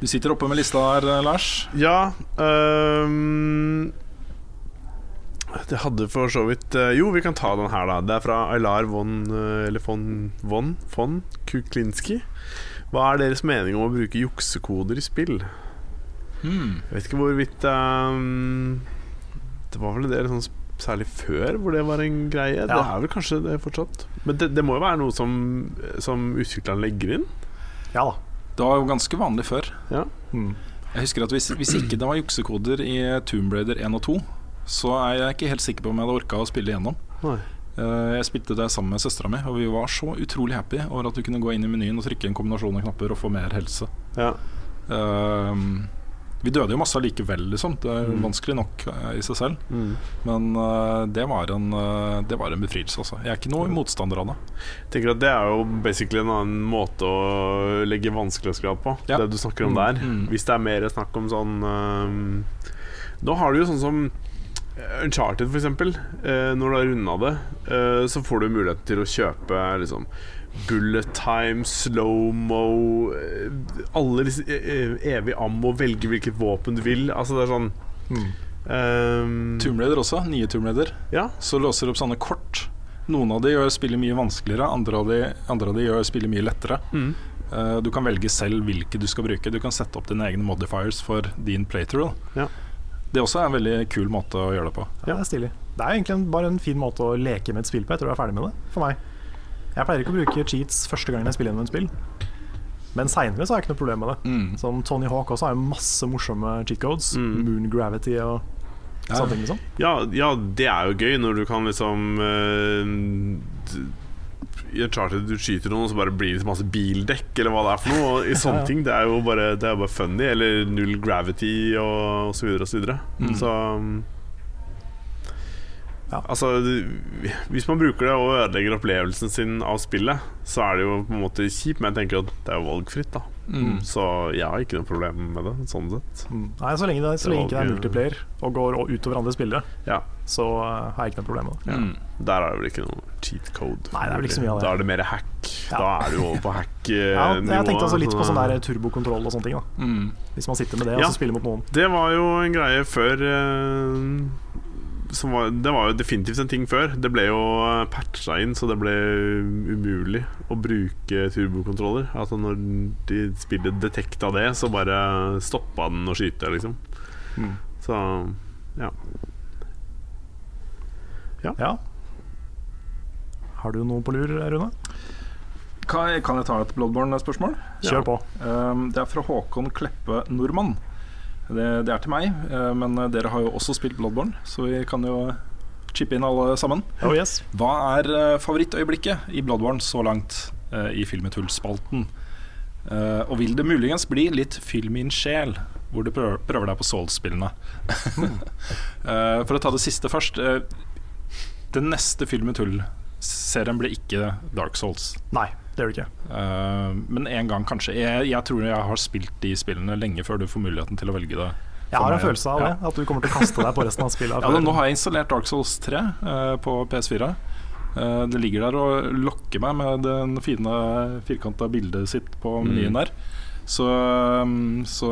Du sitter oppe med lista her, eh, Lars. Ja øhm, Det hadde for så vidt øh, Jo, vi kan ta den her, da. Det er fra Aylar von øh, Eller von Von, von Kuklinski. Hva er deres mening om å bruke juksekoder i spill? Hmm. Jeg vet ikke hvorvidt um, Det var vel en del sånn Særlig før hvor det var en greie. Det er vel kanskje det fortsatt. Men det, det må jo være noe som, som utvikleren legger inn. Ja da. Det var jo ganske vanlig før. Mm. Jeg husker at hvis, hvis ikke det var juksekoder i Tomb Raider 1 og 2, så er jeg ikke helt sikker på om jeg hadde orka å spille igjennom. Nei. Eh, Jeg spilte det sammen med søstera mi, og vi var så utrolig happy over at du kunne gå inn i menyen og trykke en kombinasjon av knapper og få mer helse. Ja. Uh, vi døde jo masse allikevel, liksom. Det er Mm. vanskelig nok uh, i seg selv. Mm. Men uh, det, var en, det var en befrielse, altså. Jeg er ikke noe motstander av det. Jeg tenker at Det er jo basically en annen måte å legge vanskelighetsgrad på. Ja. Det du snakker om Mm, der. mm. Hvis det er mer snakk om sånn Nå har du jo sånn som Uncharted, for eksempel. Eh, når du har runda det, eh, så får du muligheten til å kjøpe liksom Bullet time, slow-mo eh, Alle disse eh, evig ammo, velge hvilket våpen du vil. Altså det er sånn Mm. øhm, Tomb også, nye Tomb Ja. Så låser du opp sånne kort. Noen av de gjør spillet mye vanskeligere, andre av de, andre av de gjør spillet mye lettere. Mm. Uh, du kan velge selv hvilke du skal bruke. Du kan sette opp dine egne modifiers for din playthrough. Ja. Det også er en veldig kul måte å gjøre det på. Ja, det er stilig. Det er egentlig bare en fin måte å leke med et spill på etter du er ferdig med det, for meg. Jeg pleier ikke å bruke cheats første gangen jeg spiller gjennom et spill. Men seinere så har jeg ikke noe problem med det. Mm. Som Tony Hawk også har jo masse morsomme cheat codes. Mm. Moon gravity og Ja. sånne ting. liksom Ja, ja, det er jo gøy når du kan liksom d- I et charter du skyter noen, og så bare blir det masse bildekk, eller hva det er for noe. Og I sånne Ja, ja. ting. Det er jo bare, det er bare funny. Eller null gravity og, og så videre og så videre. Mm. Så Ja. Altså, hvis man bruker det og ødelegger opplevelsen sin av spillet, så er det jo på en måte kjipt, men jeg tenker at det er jo valgfritt, da. Mm. Så jeg har ikke noe problem med det, sånn sett. mm. Nei, Så lenge det, så Det lenge ikke det er multiplayer og går utover andre spillere, Ja. så uh, har jeg ikke noe problem med det. Ja. Mm. Der er det vel ikke noe cheat code. Nei, det er vel ikke så mye av det. Da er det mer hack. Ja. Da er du over på hack-nivå. Ja, jeg tenkte altså litt på sånn der turbokontroll og sånne ting. da Mm. Hvis man sitter med det Ja. og så spiller mot noen. Det var jo en greie før eh, som var, Det var jo definitivt en ting før. Det ble jo eh, patcha inn, så det ble umulig å bruke turbokontroller. Altså Når de spillet detekta det, så bare stoppa den å skyte, liksom. Mm. Så ja. Ja. Har du noe på lur, Rune? Kan, jeg, kan jeg ta et Bloodborne-spørsmål? Kjør Ja. på. Um, det er fra Håkon Kleppe Nordmann. Det, det er til meg, eh, men dere har jo også spilt Bloodborne, så vi kan jo chippe inn alle sammen. Oh yes. Hva er eh, favorittøyeblikket i Bloodborne så langt eh, i Filmetull-spalten? Eh, og vil det muligens bli litt Fyll min sjel, hvor du prøver, prøver deg på Souls-spillene? Eh, for å ta det siste først. eh, den neste Fyll med tull-serien blir ikke Dark Souls. Nei, det gjør du ikke. Uh, men en gang kanskje. Jeg, jeg tror jeg har spilt de spillene lenge før du får muligheten til å velge det. Jeg har en meg. følelse av Ja. det, at du kommer til å kaste deg på resten av spillet. Ja, nå har jeg installert Dark Souls 3 uh, på PS4. Uh, det ligger der og lokker meg med den fine firkanta bildet sitt på Mm. menyen der. Så, um, så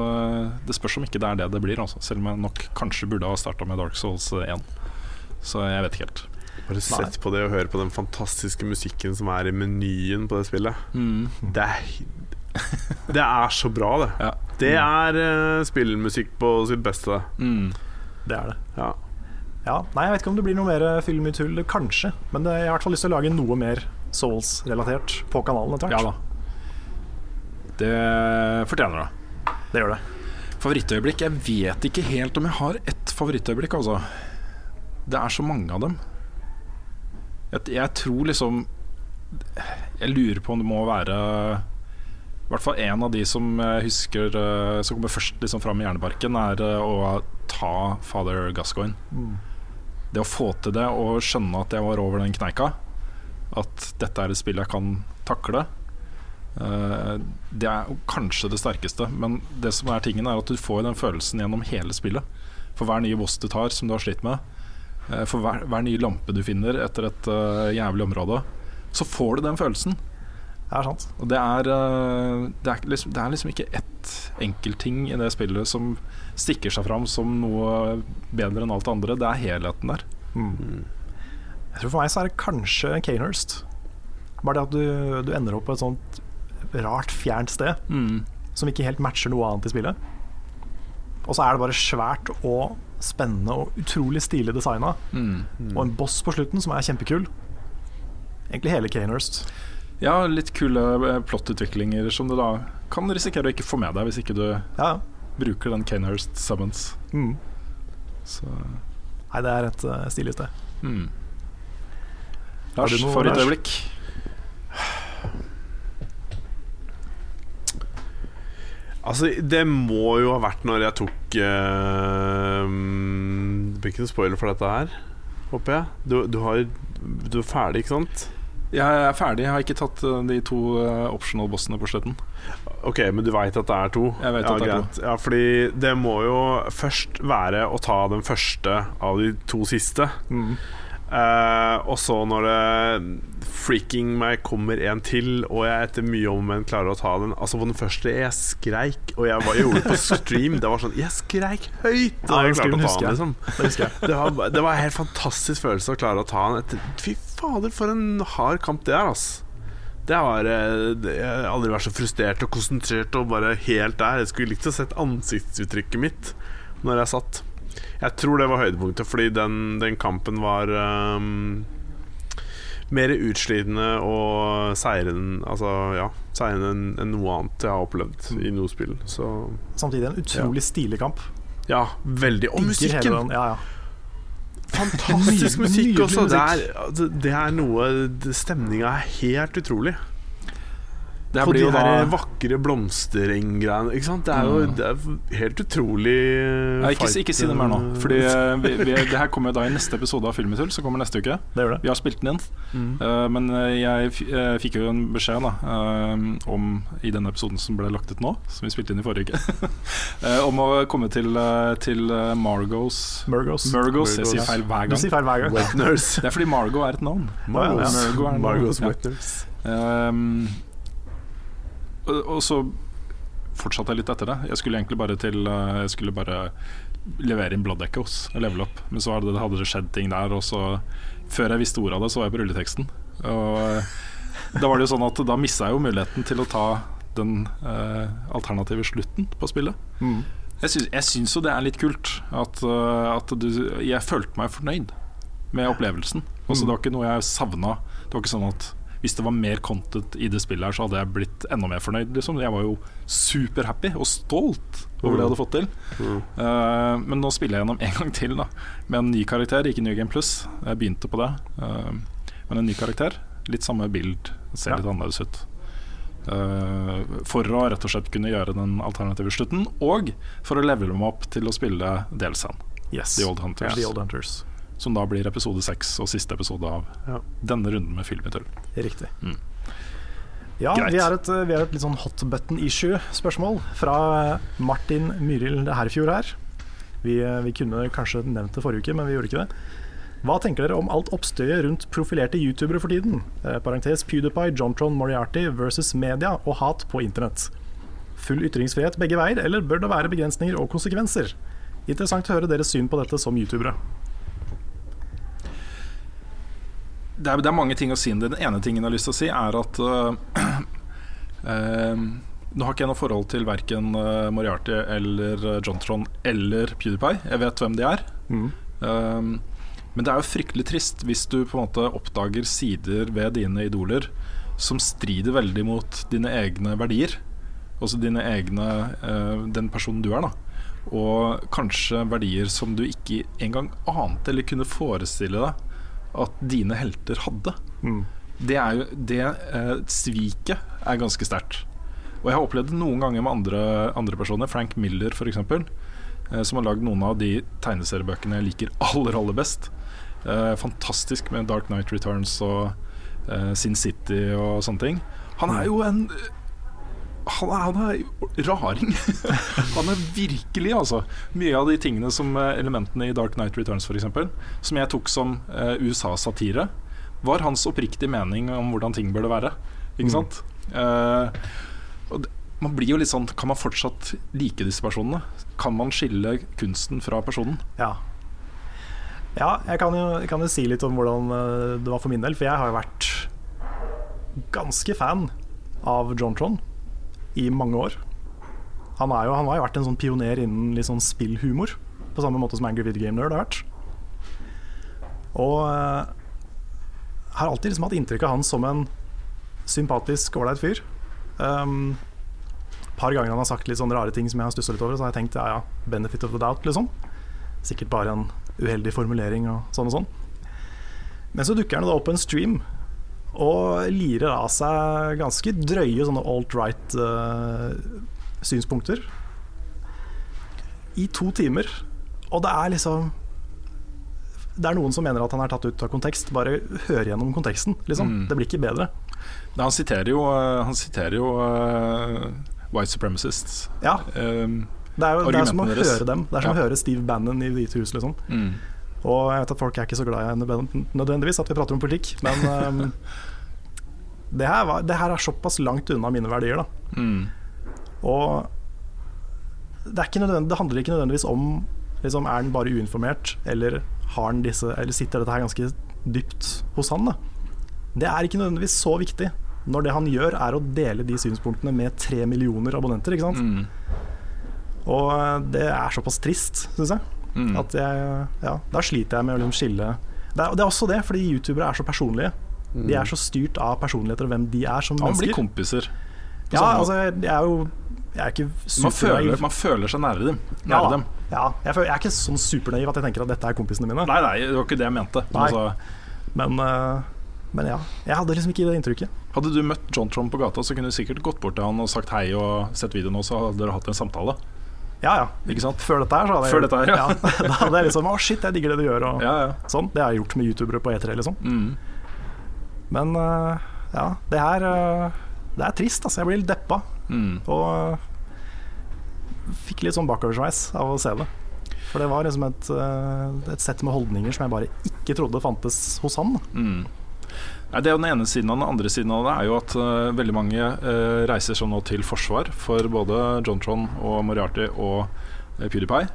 det spørs om ikke det er det det blir, altså. selv om jeg nok kanskje burde ha starta med Dark Souls 1. Så jeg vet ikke helt. Bare sett på det og hør på den fantastiske musikken som er i menyen på det spillet. Mm. Det er, det er så bra, det. Ja. Det er uh, spillmusikk på sitt beste. Mm. Det er det. Ja. Ja, nei, Jeg vet ikke om det blir noe mer film i tull, kanskje. Men jeg har i hvert fall lyst til å lage noe mer Souls-relatert på kanalen etter ja hvert. da. Det fortjener det. det gjør det. Favorittøyeblikk? Jeg vet ikke helt om jeg har ett favorittøyeblikk, altså. Det er så mange av dem. Jeg, jeg tror liksom Jeg lurer på om det må være I hvert fall en av de som jeg husker eh, Som kommer først liksom fram i Hjerneparken, er eh, å ta fader Gascoigne. Det å få til det og skjønne at jeg var over den kneika, at dette er et spill jeg kan takle, Eh, det er kanskje det sterkeste, men det som er tingen er at du får den følelsen gjennom hele spillet. For hver nye boss du tar som du har slitt med, for hver, hver nye lampe du finner etter et eh, jævlig område, så får du den følelsen. Det er sant. Og det er, eh, det er, liksom, det er liksom ikke ett enkeltting i det spillet som stikker seg fram som noe bedre enn alt andre. Det er helheten der. Jeg tror For meg så er det kanskje Kanehurst. Bare det at du, du ender opp på et sånt rart, fjernt sted som ikke helt matcher noe annet i spillet. Og så er det bare svært og spennende og utrolig stilig designa. Og en boss på slutten som er kjempekul. Egentlig hele Kanehurst. Ja, litt kule eh, plottutviklinger som du da kan risikere å ikke få med deg hvis ikke du Ja, bruker den Kanehurst Summons. mm. Så Nei, det er et uh, stilig sted. mm. Lars, favorittøyeblikk? Altså, det må jo ha vært når jeg tok uh, Det blir ikke noen spoiler for dette her, håper jeg. Du, du, har, du er ferdig, ikke sant? Jeg er ferdig. Jeg har ikke tatt eh, de to eh, optional bossene på slutten. Ok, men du veit at det er to? Jeg vet ja, at det er to. Ja, fordi det må jo først være å ta den første av de to siste. Mm. Eh, og så når det freaking meg kommer en til, og jeg etter mye om og klarer å ta den Altså på den første, jeg skreik, og jeg, var, jeg gjorde det på stream. Det var sånn Jeg skreik høyt da Ja, jeg klarte å ta den, liksom. Det var, det var en helt fantastisk følelse å klare å ta den. Etter, fy fader, for en hard kamp det er, altså. Det var, eh, jeg har aldri vært så frustrert og konsentrert og bare helt der. Jeg skulle likt å sett ansiktsuttrykket mitt når jeg satt. Jeg tror det var høydepunktet, fordi den, den kampen var um, mer utslitende og seirende Altså, ja, enn en noe annet jeg har opplevd i noe spill. Så Samtidig en utrolig stilig kamp. ja, veldig. Og musikken! Ja, ja. Fantastisk musikk også. Det er, det er noe Stemninga er helt utrolig. Det På de her da vakre blomsterenggreiene. Ikke sant? Det er jo Mm. det er helt utrolig ja, ikke, fight, ikke si det mer nå. eh, Fordi eh, vi, vi, Det her kommer da i neste episode av Filmitull, som kommer neste uke. Det gjør det. Vi har spilt den inn. Mm. Uh, men jeg f fikk jo en beskjed da uh, om i denne episoden som ble lagt ut nå, som vi spilte inn i forrige uke, uh, om å komme til, til Margos Murgos. Murgos. Jeg sier feil hver Du gang. sier feil hver gang. Wetners. Det er fordi Margo er et navn. Margos, ja. Margos, er et navn. Margos og, så fortsatte jeg litt etter det. Jeg skulle egentlig bare til eh, Jeg skulle bare levere inn Blood Echoes og level up. Men så hadde det, hadde det skjedd ting der, og så Før jeg visste ordet av det, så var jeg på rulleteksten. Og eh, da var det jo sånn at da mista jeg jo muligheten til å ta den eh, alternative slutten på spillet. Mm. Jeg syns, jo det er litt kult at, eh, at du Jeg følte meg fornøyd med opplevelsen. Altså, det var ikke noe jeg savna. Det var ikke sånn at hvis det var mer content i det spillet, her så hadde jeg blitt enda mer fornøyd. Liksom. Jeg var jo superhappy og stolt over det jeg hadde fått til. Eh, men nå spiller jeg gjennom en gang til da med en ny karakter, ikke New Game Plus. Jeg begynte på det. uh, men en ny karakter. Litt samme bild, ser Ja. litt annerledes ut. Uh, for å rett og slett kunne gjøre den alternative slutten, og for å levele meg opp til å spille DLC-en, Yes. The Old Hunters. The Old Hunters. Som da blir episode seks og siste episode av Ja. denne runden med Filmitull. Riktig. Mm. Ja, Greit. vi har, et, vi er et litt sånn hot button-issue-spørsmål fra Martin Myril Herfjord her. Vi, vi kunne kanskje nevnt det forrige uke, men vi gjorde ikke det. Hva tenker dere om alt oppstøyet rundt profilerte youtubere for tiden? Eh, parentes PewDiePie, Jontron Moriarty versus media og hat på internett. Full ytringsfrihet begge veier, eller bør det være begrensninger og konsekvenser? Interessant å høre deres syn på dette som youtubere. Det, er, det er mange ting å si om det. Den ene tingen jeg har lyst til å si, er at uh, uh, Nå har ikke jeg noe forhold til verken uh, Moriarty eller Jontron eller PewDiePie. Jeg vet hvem de er. Mm. Men det er jo fryktelig trist hvis du på en måte oppdager sider ved dine idoler som strider veldig mot dine egne verdier. Altså dine egne den personen du er, da. Og kanskje verdier som du ikke engang ante eller kunne forestille deg at dine helter hadde. Mm. Det er jo Det eh, sviket er ganske sterkt. Og jeg har opplevd det noen ganger med andre, andre personer. Frank Miller, f.eks. Eh, som har lagd noen av de tegneseriebøkene jeg liker aller, aller best. Eh, fantastisk med Dark Night Returns og eh, Sin City og sånne ting. Han er jo en han er, han er raring. han er virkelig, altså. Mye av de tingene som eh, elementene i Dark Night Returns f.eks., som jeg tok som eh, USA-satire, var hans oppriktige mening om hvordan ting burde være. Ikke Mm. sant? Eh, og det, man blir jo litt sånn Kan man fortsatt like disse personene? Kan man skille kunsten fra personen? Ja. Ja, jeg kan, jo, jeg kan jo si litt om hvordan det var for min del, for jeg har jo vært ganske fan av John Tron i mange år. Han, jo, han har jo vært en sånn pioner innen litt sånn spillhumor, på samme måte som Angry Video Game Nerd har vært. Og jeg har alltid liksom hatt inntrykk av han som en sympatisk, ålreit fyr. Um, par ganger han har sagt litt sånne rare ting som jeg har stussa litt over, så har jeg tenkt ja, ja, benefit of the doubt, liksom. Sikkert bare en uheldig formulering og sånn og sånn. Men så dukker han da opp på en stream og lirer av seg ganske drøye sånne alt-right eh, synspunkter i to timer. Og det er liksom Det er noen som mener at han er tatt ut av kontekst. Bare hør gjennom konteksten, liksom. Mm. Det blir ikke bedre. Nei, han siterer jo, eh, han siterer jo uh, white supremacists. Ja, Um, det er jo det er som å høre dem. Det er som Ja. å høre Steve Bannon i Hvite hus, liksom. mm. Og jeg vet at folk er ikke så glad i nødvendig- nødvendigvis at vi prater om politikk, men um, det, her var, det her er såpass langt unna mine verdier, da. Mm. Og det, det handler ikke nødvendigvis om liksom, Er den bare uinformert, eller, disse, eller sitter dette her ganske dypt hos han? Da? Det er ikke nødvendigvis så viktig når det han gjør, er å dele de synspunktene med tre millioner abonnenter. Ikke sant? Mm. Og det er såpass trist, syns jeg. Mm. At jeg, ja, da sliter jeg med å liksom skille det er, det er også det, fordi youtubere er så personlige. De er så styrt av personligheter og hvem de er som Ja, man blir kompiser. på Ja, altså, jeg er jo Jeg er ikke Man føler, man føler seg nære dem. Ja, dem. ja, jeg, føler, jeg er ikke sånn supernaiv at jeg tenker at dette er kompisene mine. Nei, nei, det var ikke det jeg mente. Men Altså, Men, eh, men ja, jeg hadde liksom ikke det inntrykket. hadde du møtt John Trump på gata, så kunne du sikkert gått bort til han og sagt hei og sett videoen også, så hadde dere hatt en samtale. Ja, ja. Ikke sant? Før dette her, så hadde jeg Før dette her, ja. Da hadde jeg liksom Å, shit, jeg digger det du gjør, og Ja, ja. sånn. Det har jeg gjort med youtubere på E3, liksom. Mm. Men uh, ja, det her uh, Det er trist, altså. Jeg blir litt deppa. Mm. Og fikk litt sånn bakoversveis av å se det. For det var liksom et, et sett med holdninger som jeg bare ikke trodde fantes hos han. Mm. Det er jo den ene siden av Den andre siden av det er jo at uh, veldig mange uh, reiser seg nå til forsvar for både John Tron og Moriarty og uh, PewDiePie.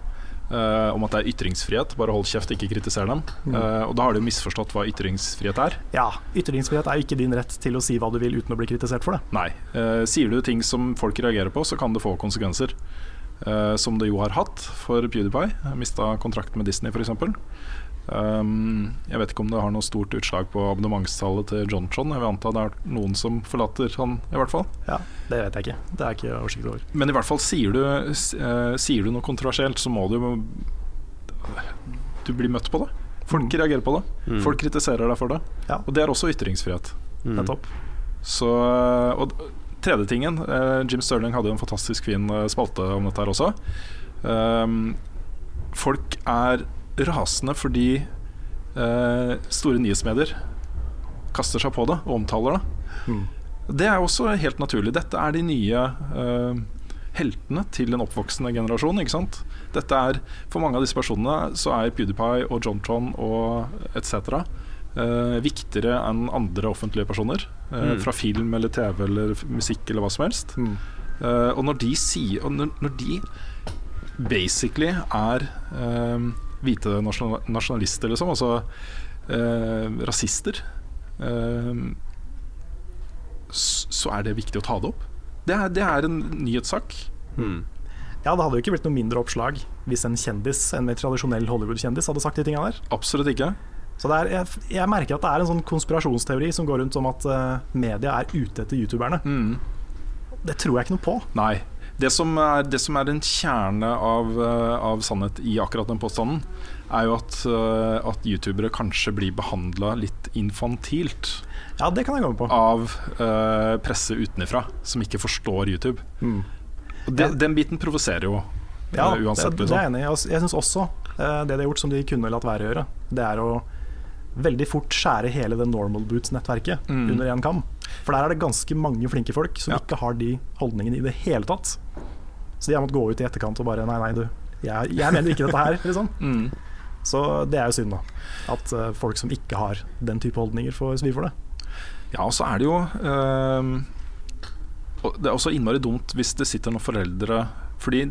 om at det er ytringsfrihet. Bare hold kjeft, ikke kritiser dem. Eh, og da har de misforstått hva ytringsfrihet er. Ja, ytringsfrihet er jo ikke din rett til å si hva du vil uten å bli kritisert for det. Nei. Sier du ting som folk reagerer på, så kan det få konsekvenser. Som det jo har hatt for PewDiePie. Mista kontrakten med Disney, f.eks. Um, jeg vet ikke om det har noe stort utslag på abonnementstallet til John Tron. Jeg vil anta det er noen som forlater han, i hvert fall. Ja, Det vet jeg ikke. Det er ikke oversikt over. Men i hvert fall sier du, eh, sier du noe kontroversielt, så må du jo Du blir møtt på det. Folk Mm. reagerer på det. Mm. Folk kritiserer deg for det. Ja. Og det er også ytringsfrihet. Mm. Nettopp. Så, og tredje tingen uh, Jim Sterling hadde jo en fantastisk fin eh, spalte om dette her også. Um, folk er rasende fordi eh, store nyhetsmedier kaster seg på det og omtaler det. Mm. Det er også helt naturlig. Dette er de nye eh, heltene til en oppvoksende generasjon. Ikke sant? Dette er, For mange av disse personene så er PewDiePie og John Tron og etc. Eh, viktigere enn andre offentlige personer. eh, Mm. Fra film eller TV eller musikk eller hva som helst. Mm. Eh, og når de sier og når, når de basically er eh, hvite nasjonalister, liksom, altså eh, rasister, eh, så er det viktig å ta det opp. Det er, det er en nyhetssak. Hmm. Ja, det hadde jo ikke blitt noe mindre oppslag hvis en kjendis, en mer tradisjonell Hollywood-kjendis hadde sagt de tinga der. Absolutt ikke. Så det er, jeg, jeg merker at det er en sånn konspirasjonsteori som går rundt om at uh, media er ute etter youtuberne. Mm. Det tror jeg ikke noe på. Nei. Det som er, det som er en kjerne av, eh, av sannhet i akkurat den påstanden, er jo at, eh, at youtubere kanskje blir behandla litt infantilt Ja, det kan jeg gå på. av uh, presse utenifra, som ikke forstår YouTube. Mm. Det, Den biten provoserer jo Ja, uansett. det, det er jeg Liksom. enig i. Jeg syns også uh, det de har gjort som de kunne latt være å gjøre, det er å veldig fort skjære hele det normal boots-nettverket Mm. under én kam. For der er det ganske mange flinke folk som Ja. ikke har de holdningene i det hele tatt. Så de har måttet gå ut i etterkant og bare Nei, nei, du. Jeg, jeg mener ikke dette her. Liksom. Mm. Så det er jo synd, da. At uh, folk som ikke har den type holdninger, får svi for det. Ja, og så er det jo ehm, Det er også innmari dumt hvis det sitter noen foreldre Fordi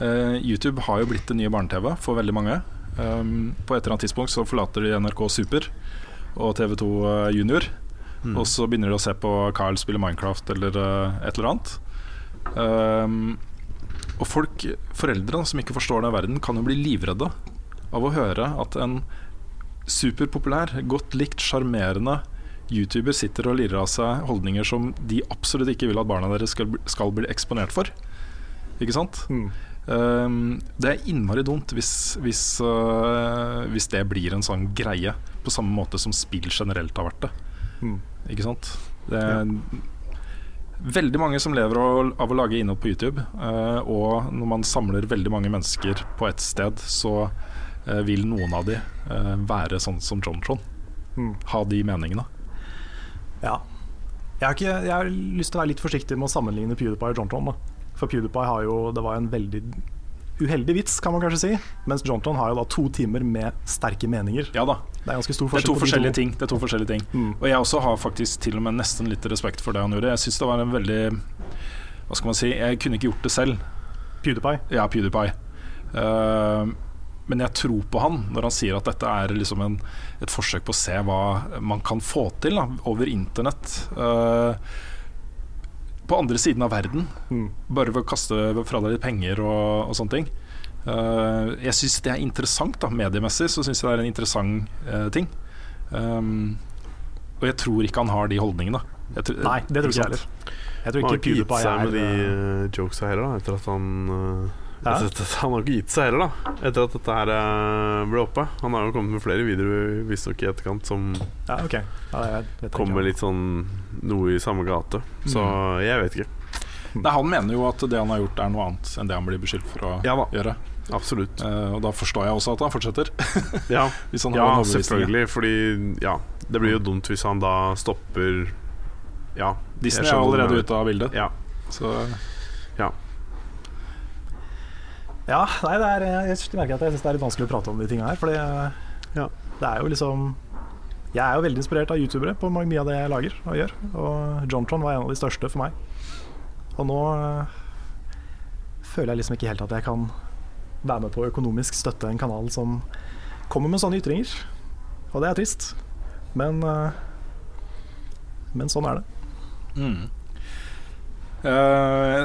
eh, YouTube har jo blitt det nye barne-TV for veldig mange. Um, på et eller annet tidspunkt så forlater de NRK Super og TV2 eh, Junior. Mm. Og så begynner de å se på Carl spille Minecraft eller uh, et eller annet. Um, og folk, foreldre som ikke forstår den verden, kan jo bli livredde av å høre at en superpopulær, godt likt, sjarmerende YouTuber sitter og lirer av seg holdninger som de absolutt ikke vil at barna deres skal, skal bli eksponert for. Ikke sant? Um, det er innmari dumt hvis, hvis, uh, hvis det blir en sånn greie, på samme måte som spill generelt har vært det. Mm. Ikke sant? Det er veldig mange som lever av, av å lage innhold på YouTube, uh, og når man samler veldig mange mennesker på ett sted, så uh, vil noen av de uh, være sånn som John Mm. Ha de meningene. Ja. Jeg har, ikke, jeg har lyst til å være litt forsiktig med å sammenligne PewDiePie og John Da. For PewDiePie har jo Det var en veldig uheldig vits, kan man kanskje si. Mens Jontron har jo da to timer med sterke meninger. Ja da, Det er ganske stor det er forskjell to på forskjellige ting. Det er to forskjellige ting. Mm. Og jeg også har faktisk til og med nesten litt respekt for det han gjorde. Jeg syns det var en veldig Hva skal man si Jeg kunne ikke gjort det selv. PewDiePie. Ja, PewDiePie. Uh, men jeg tror på han når han sier at dette er liksom en, et forsøk på å se hva man kan få til da, over internett. eh, på andre siden av verden. Mm. Bare ved å kaste fra deg litt penger og, og sånne ting. Uh, jeg syns det er interessant, da mediemessig så syns jeg det er en interessant uh, ting. Um, og jeg tror ikke han har de holdningene. Jeg tror- Nei, det tror ikke jeg heller. Jeg tror Han har ikke ikke gitt PewDiePie seg med de uh, jokesa heller, da, etter at han uh, Ja. at Han har ikke gitt seg heller, da, etter at dette her uh, ble oppe. Han har jo kommet med flere videoer visstnok i etterkant som Ja, okay. Ja, jeg vet ikke. kommer litt sånn noe i samme gate. Så Mm. jeg vet ikke. Nei, han mener jo at det han har gjort, er noe annet enn det han blir beskyldt for å Ja da. gjøre. Absolutt. Eh, og da forstår jeg også at han fortsetter. Ja, Hvis han har ja selvfølgelig. Fordi ja, det blir jo dumt hvis han da stopper Ja. Disney er allerede ute av bildet. Ja. Så Ja, nei, det er, jeg merker at jeg syns det er litt vanskelig å prate om de tinga her. For Ja. det er jo liksom Jeg er jo veldig inspirert av youtubere på mye av det jeg lager og gjør. Og Jontron var en av de største for meg. Og nå øh, føler jeg liksom ikke helt at jeg kan være med på å økonomisk støtte en kanal som kommer med sånne ytringer. Og det er trist. Men øh, Men sånn er det. mm. Eh,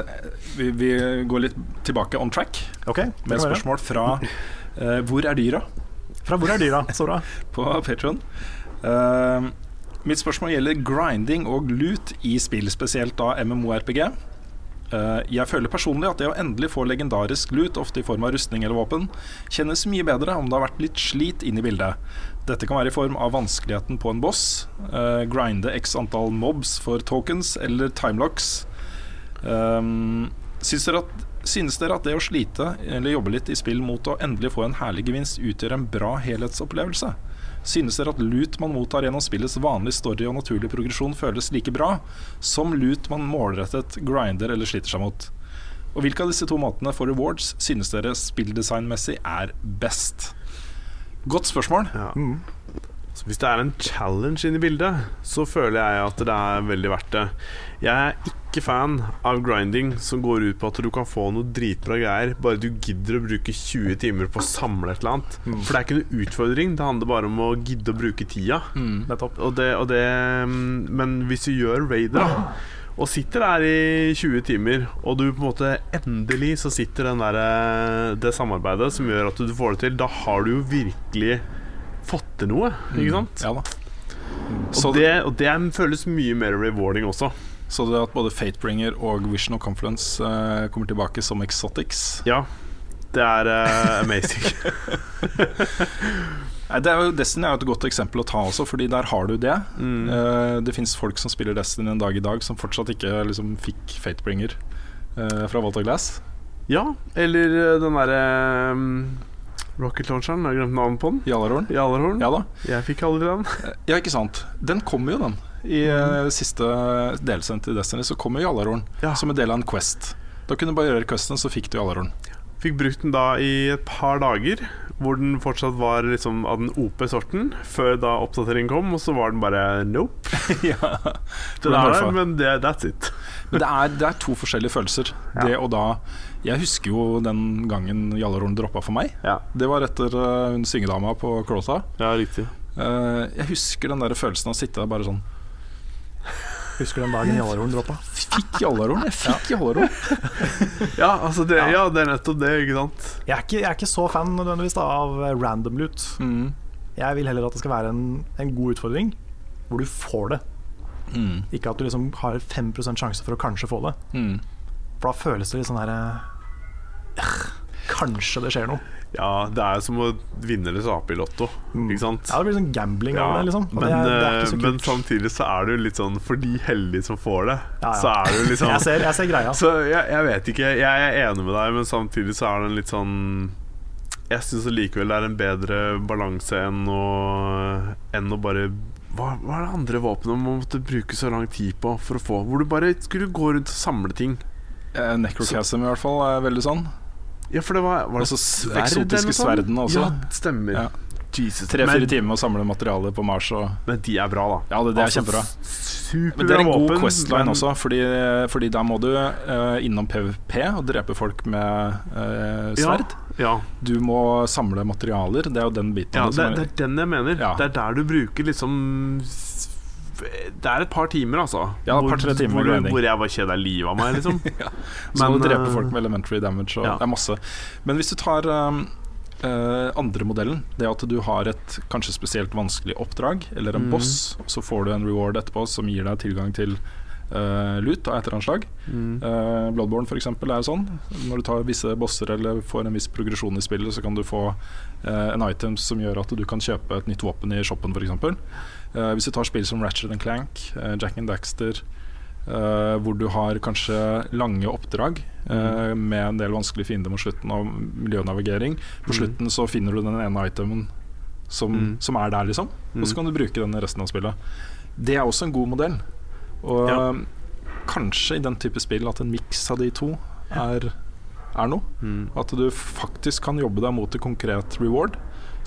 vi, vi går litt tilbake on track okay, med spørsmål fra uh, Hvor er dyra? Fra hvor er dyra? Så bra. på Patron. mitt spørsmål gjelder grinding og loot i spill, spesielt da MMORPG. Eh, jeg føler personlig at det å endelig få legendarisk loot, ofte i form av rustning eller våpen, kjennes mye bedre om det har vært litt slit inn i bildet. Dette kan være i form av vanskeligheten på en boss, eh, grinde x antall mobs for tokens eller timelocks. Um, synes, dere at, synes dere at det å slite eller jobbe litt i spill mot å endelig få en herlig gevinst utgjør en bra helhetsopplevelse? Synes dere at loot man mottar gjennom spillets vanlige story og naturlig progresjon føles like bra som loot man målrettet grinder eller sliter seg mot? Og hvilke av disse to måtene for rewards synes dere spilldesignmessig er best? Godt spørsmål. Ja. Mm. Hvis det er en challenge inne i bildet, så føler jeg at det er veldig verdt det. Jeg er ikke fan av grinding som går ut på at du kan få noe dritbra greier, bare du gidder å bruke 20 timer på å samle et eller annet. Mm. For det er ikke noe utfordring, det handler bare om å gidde å bruke tida. Mm. Og det, og det, mm, men hvis du gjør raider, da og sitter der i 20 timer, og du på en måte endelig så sitter den der, eh, det samarbeidet som gjør at du får det til, da har du jo virkelig fått til noe, ikke sant? Ja. Og det, og det føles mye mer rewarding også. så det at både Fatebringer og Vision of Confluence uh, kommer tilbake som exotics Ja, det er uh, amazing. Det er jo, Destiny er jo et godt eksempel å ta også, Fordi der har du det. Mm. Uh, det fins folk som spiller Destiny en dag i dag, som fortsatt ikke liksom, fikk Fatebringer fra Walter Glass. Ja, eller den derre um, Rocket Launcheren, jeg har glemt navnet på den. Jalarhorn. Jalarhorn. Ja da. Jeg fikk aldri den. Ja, ikke sant. Den kommer jo, den. I mm. siste delsendt til Destiny så kommer Jalarhorn Ja. som en del av en Quest. Da kunne du bare gjøre questen, så fikk du Jalarhorn. Fikk brukt den da i et par dager, hvor den fortsatt var liksom av den OP-sorten, før da oppdateringen kom, og så var den bare nope. ja. Den er der, men det, that's it. Men det er, det er to forskjellige følelser. Ja. Det og da Jeg husker jo den gangen Jallarhorn droppa for meg. Ja, Det var etter uh, hun syngedama på Crota. ja riktig. uh, jeg husker den der følelsen av å sitte der bare sånn Husker den dagen Jallarhorn droppa? Fikk Jallarhorn! Jeg fikk Jallarhorn! Ja, altså det, ja. det er nettopp det, ikke sant? Jeg er ikke, jeg er ikke så fan nødvendigvis da, av eh, random loot. Mm. Jeg vil heller at det skal være en, en god utfordring hvor du får det. Mm. Ikke at du liksom har 5% sjanse for å kanskje få det. Mm. For da føles det litt sånn her eh, Kanskje det skjer noe. Ja, det er som å vinne eller tape i Lotto, Mm. ikke sant? Ja, Det blir sånn gambling Ja, over det, liksom. Men, det, er, det er ikke så eh, men samtidig så er jo litt sånn For de heldige som får det, Ja, ja. så er jo liksom jeg, ser, jeg ser greia. Så jeg, jeg vet ikke. Jeg er enig med deg, men samtidig så er det en litt sånn Jeg syns likevel det er en bedre balanse enn å, enn å bare hva, hva er det andre våpenet man måtte bruke så lang tid på for å få? Hvor du bare skulle gå rundt og samle ting. Eh, Necrochasm i hvert fall er veldig sånn. Ja, for det var, var det Også sverd eksotiske sverdene også. Ja, stemmer. Ja. Tre-fire timer å samle materiale på Mars. Og, men de er bra, da. ja, det, det er Altså, kjempebra. Men det er en god våpen, questline men- også, fordi, fordi der må du uh, innom PVP og drepe folk med uh, sverd. Ja, Du må samle materialer. Det er jo den biten. ja det det, er, det er- den jeg mener. Ja. Det er der du bruker liksom Det er et par timer, altså. Ja, et par-tre timer hvor, hvor jeg bare kjeder livet av meg, liksom. Så må du drepe eh, folk med elementary damage. Og ja. Det er masse. Men hvis du tar um, uh, andre modellen, det at du har et kanskje spesielt vanskelig oppdrag, eller en Mm. boss, så får du en reward etterpå som gir deg tilgang til uh, lut av et eller annet slag. Mm. Uh, Bloodborne eksempel er sånn. Når du tar visse bosser eller får en viss progresjon i spillet, så kan du få uh, en item som gjør at du kan kjøpe et nytt våpen i shoppen f.eks. Uh, hvis du tar spill som Ratchet and Clank, uh, Jack and Daxter, uh, hvor du har kanskje lange oppdrag uh, med en del vanskelige fiender mot slutten av miljønavigering. På Mm. slutten så finner du den ene itemen som, Mm. som er der, liksom. Og så Mm. kan du bruke den i resten av spillet. Det er også en god modell. Og Ja. kanskje i den type spill at en miks av de to er, er noe. Mm. At du faktisk kan jobbe deg mot et konkret reward.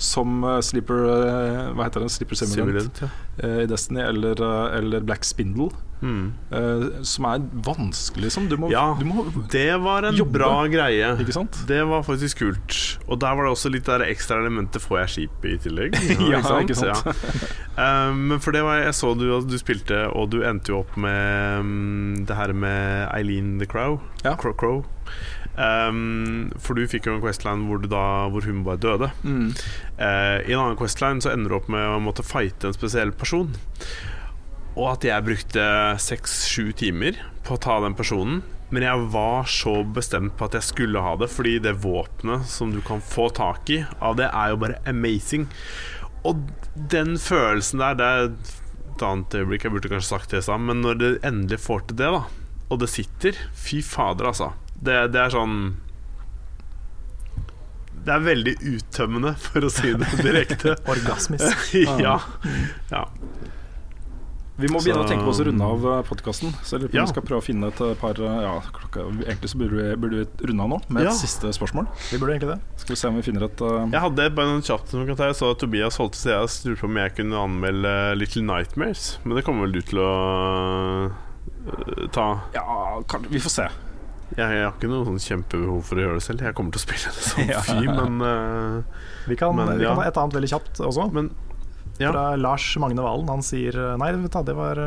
Som uh, Sleeper uh, Hva heter den? Sleeper Simulant Simulant, ja. i Destiny, eller, eller Black Spindle. Mm. uh, som er vanskelig, liksom. Du må, Ja. du må Det var en Jobbe. bra greie. Ikke sant? Det var faktisk kult. Og der var det også litt der ekstra elementet får jeg skip i tillegg. Ja, ikke sant? Ja. Um, men for det var Jeg så du du spilte, og du endte jo opp med um, det her med Eileen the Crow. Ja. Crow, Crow. Um, for du fikk jo en Questline hvor, du da, hvor hun bare døde. Mm. Uh, I en annen Questline så ender du opp med å måtte fighte en spesiell person. Og at jeg brukte seks-sju timer på å ta den personen. Men jeg var så bestemt på at jeg skulle ha det, fordi det våpenet som du kan få tak i av det, er jo bare amazing. Og den følelsen der Det er et annet øyeblikk, jeg burde kanskje sagt det i stad, men når du endelig får til det, da, og det sitter Fy fader, altså. Det, det er sånn Det er veldig uttømmende, for å si det direkte. Orgasmisk. ja. ja. Vi må begynne Så- å tenke på oss å runde av podkasten. Så jeg lurer på om Ja. vi skal prøve å finne et par uh, Ja, klokka, egentlig så burde vi, burde vi runde av nå med et siste spørsmål. Vi burde egentlig det. Skal vi se om vi finner et uh, Jeg hadde bare noen kjapt som kan ta Jeg så at Tobias holdt til seg og lurte på om jeg kunne anmelde Little Nightmares. Men det kommer vel du til å uh, ta Ja, kan, vi får se. Jeg, jeg har ikke noe sånn kjempebehov for å gjøre det selv. Jeg kommer til å spille det som Ja. fy, men uh, Vi kan, Men, vi ja. kan ta et annet veldig kjapt også. Men ja. Fra Lars Magne Valen. Han sier Nei, vet du, det, var,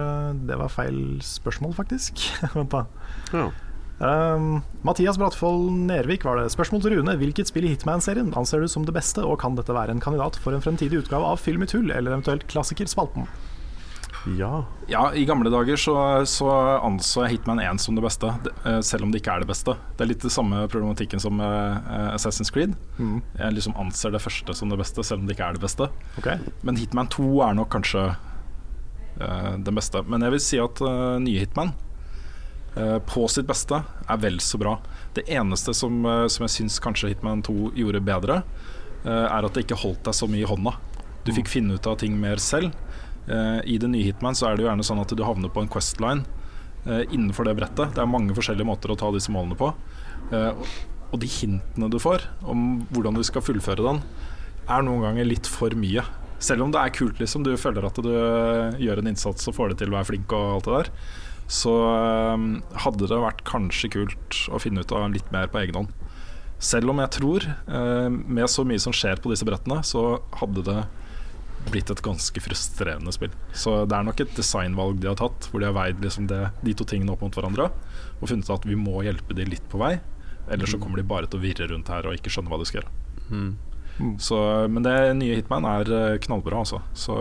det var feil spørsmål, faktisk. Vent, da. ja. Um, Mathias Bratfold Nervik var det. Spørsmål til Rune. Hvilket spill i Hitman-serien anser du som det beste, og kan dette være en kandidat for en fremtidig utgave av Film i tull, eller eventuelt Klassikerspalten? Ja. Ja, I gamle dager så, så anså jeg Hitman 1 som det beste, eh, selv om det ikke er det beste. Det er litt det samme problematikken som eh, Assassin's Creed. Mm. Jeg liksom anser det første som det beste, selv om det ikke er det beste. Okay. Men Hitman 2 er nok kanskje uh, den beste. Men jeg vil si at uh, nye Hitman uh, på sitt beste er vel så bra. Det eneste som, eh, som jeg syns kanskje Hitman 2 gjorde bedre, eh, er at det ikke holdt deg så mye i hånda. Du fikk finne ut av ting mer selv. Eh, I det nye Hitman så er det jo gjerne sånn at du havner på en Questline eh, innenfor det brettet. Det er mange forskjellige måter å ta disse målene på. Eh, og- de hintene du får om hvordan du skal fullføre den, er noen ganger litt for mye. Selv om det er kult, liksom. Du føler at du gjør en innsats og får det til å være flink og alt det der. Så hadde det vært kanskje kult å finne ut av litt mer på egen hånd. Selv om jeg tror, med så mye som skjer på disse brettene, så hadde det blitt et ganske frustrerende spill. Så det er nok et designvalg de har tatt, hvor de har veid liksom det, de to tingene opp mot hverandre og funnet at vi må hjelpe de litt på vei. Ellers så kommer de bare til å virre rundt her og ikke skjønne hva de skal gjøre. Mm. Så, men det nye Hitman er eh, knallbra, altså. Så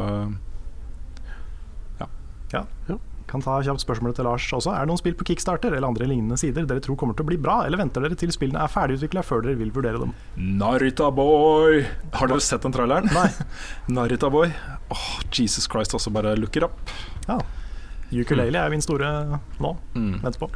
Kan ta kjapt spørsmålet til Lars også. Er det noen spill på Kickstarter eller andre lignende sider dere tror kommer til å bli bra, eller venter dere til spillene er ferdigutvikla før dere vil vurdere dem? Narita Boy! Har dere sett den traileren? Nei. Narita Boy. Åh, Jesus Christ, også bare looker opp. Ja. Ukulele er min store nå. Mm. Venter på.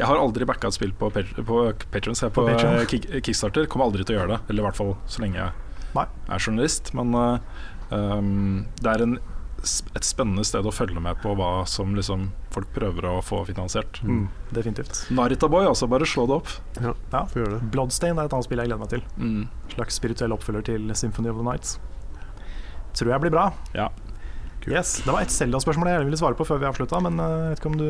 Jeg har aldri backa et spill på, Pat- på Patreon, så jeg på, På Patreon. eh, kick, Kickstarter. Kommer aldri til å gjøre det, eller i hvert fall så lenge jeg Nei. er journalist. Men uh, um, det er en, et spennende sted å følge med på hva som liksom folk prøver å få finansiert. Mm. Definitivt. Narita Boy, altså. Bare slå det opp. ja. Ja. Får gjøre det. Bloodstain er et annet spill jeg gleder meg til. Mm. Slags spirituell oppfølger til Symphony of the Nights. Tror jeg blir bra. Ja. Kult. Yes, Det var et Selda-spørsmål jeg ville svare på før vi avslutta, men eh, jeg vet ikke om du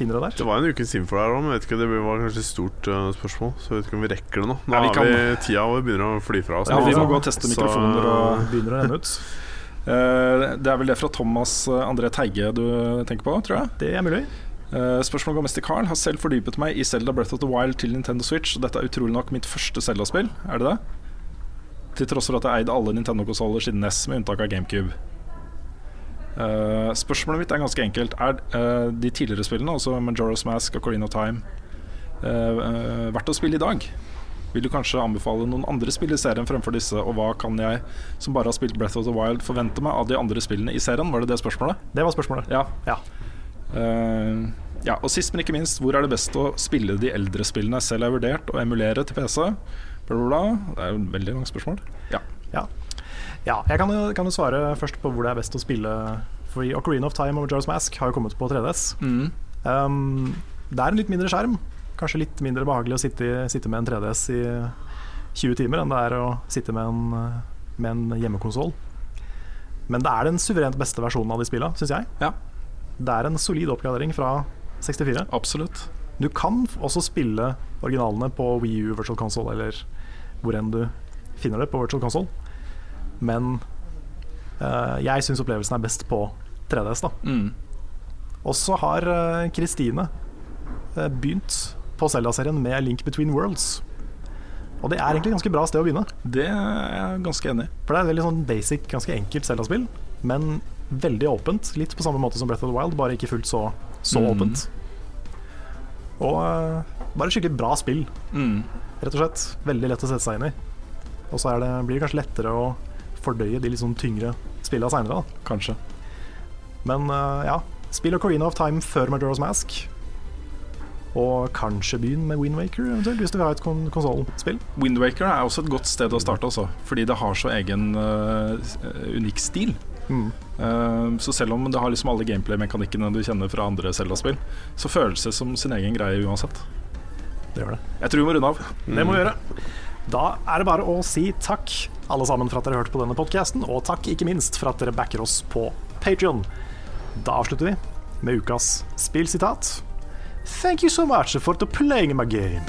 finner det der? Det var en ukes info der òg, men jeg vet ikke, det var kanskje et stort øh, spørsmål. Så jeg vet ikke om vi rekker det nå. Nå Ja, vi har kan- vi tida og vi begynner å fly fra oss. Ja, vi må gå og teste Så- mikrofoner og Begynner å renne ut. Eh, det er vel det fra Thomas eh, André Teige du tenker på, tror jeg. Det er mulig. Spørsmålet går mest til Carl. Har selv fordypet meg i Zelda Breath of the Wild til Nintendo Switch. Dette er utrolig nok mitt første Selda-spill, Er det det? Til tross for at jeg eide alle Nintendo-konsoller siden NES, med unntak av GameCube. Uh, spørsmålet mitt er ganske enkelt. Er uh, de tidligere spillene, altså Majora's Mask og Corino Time, uh, eh, verdt å spille i dag? Vil du kanskje anbefale noen andre spill i serien fremfor disse, og hva kan jeg, som bare har spilt Breath of the Wild, forvente meg av de andre spillene i serien? Var det det spørsmålet? Det var spørsmålet. Ja. Ja. Uh, ja, og sist, men ikke minst, hvor er det best å spille de eldre spillene selv har vurdert å emulere til PC? Bla, bla, bla. Det er jo et veldig langt spørsmål. Ja. Ja, ja jeg kan kan jo svare først på hvor det er best å spille. Fordi Ocarina of Time og Majora's Mask har jo kommet på 3DS. Mm. Um, det er en litt mindre skjerm. Kanskje litt mindre behagelig å sitte, sitte med en 3DS i 20 timer enn det er å sitte med en, med en hjemmekonsoll. Men det er den suverent beste versjonen av de spillene, syns jeg. Ja. Det er en solid oppgradering fra 64. Absolutt. Du kan også spille originalene på Wii U Virtual Console, eller hvor enn du finner det på Virtual Console. Men uh, jeg syns opplevelsen er best på 3DS. da Mm. Og så har eh, Kristine uh, begynt på Zelda-serien med Link Between Worlds. Og det er egentlig et ganske bra sted å begynne. Det er jeg ganske enig i. For det er et veldig sånn basic, ganske enkelt Zelda-spill, men veldig åpent. Litt på samme måte som Breath of the Wild, bare ikke fullt så, så Mm. åpent. Og uh, bare skikkelig bra spill, Mm. rett og slett. Veldig lett å sette seg inn i. Og så er det, blir det kanskje lettere å fordøye de litt sånn tyngre spillene seinere, da. Kanskje. Men uh, ja, spill Ocarina of Time før Majora's Mask. Og kanskje begynne med Windwaker, eventuelt, hvis du vil ha et kon konsollspill. Windwaker er også et godt sted å starte, også, fordi det har så egen uh, unik stil. Mm. Uh, så selv om det har liksom alle gameplay-mekanikkene du kjenner fra andre Zelda-spill, så føles det som sin egen greie uansett. Det gjør det. Jeg tror vi må runde av. Det må vi gjøre. Da er det bare å si takk, alle sammen, for at dere hørte på denne podkasten, og takk ikke minst for at dere backer oss på Patrion. Da avslutter vi. med ukas spillsitat. Thank you so much for playing my game.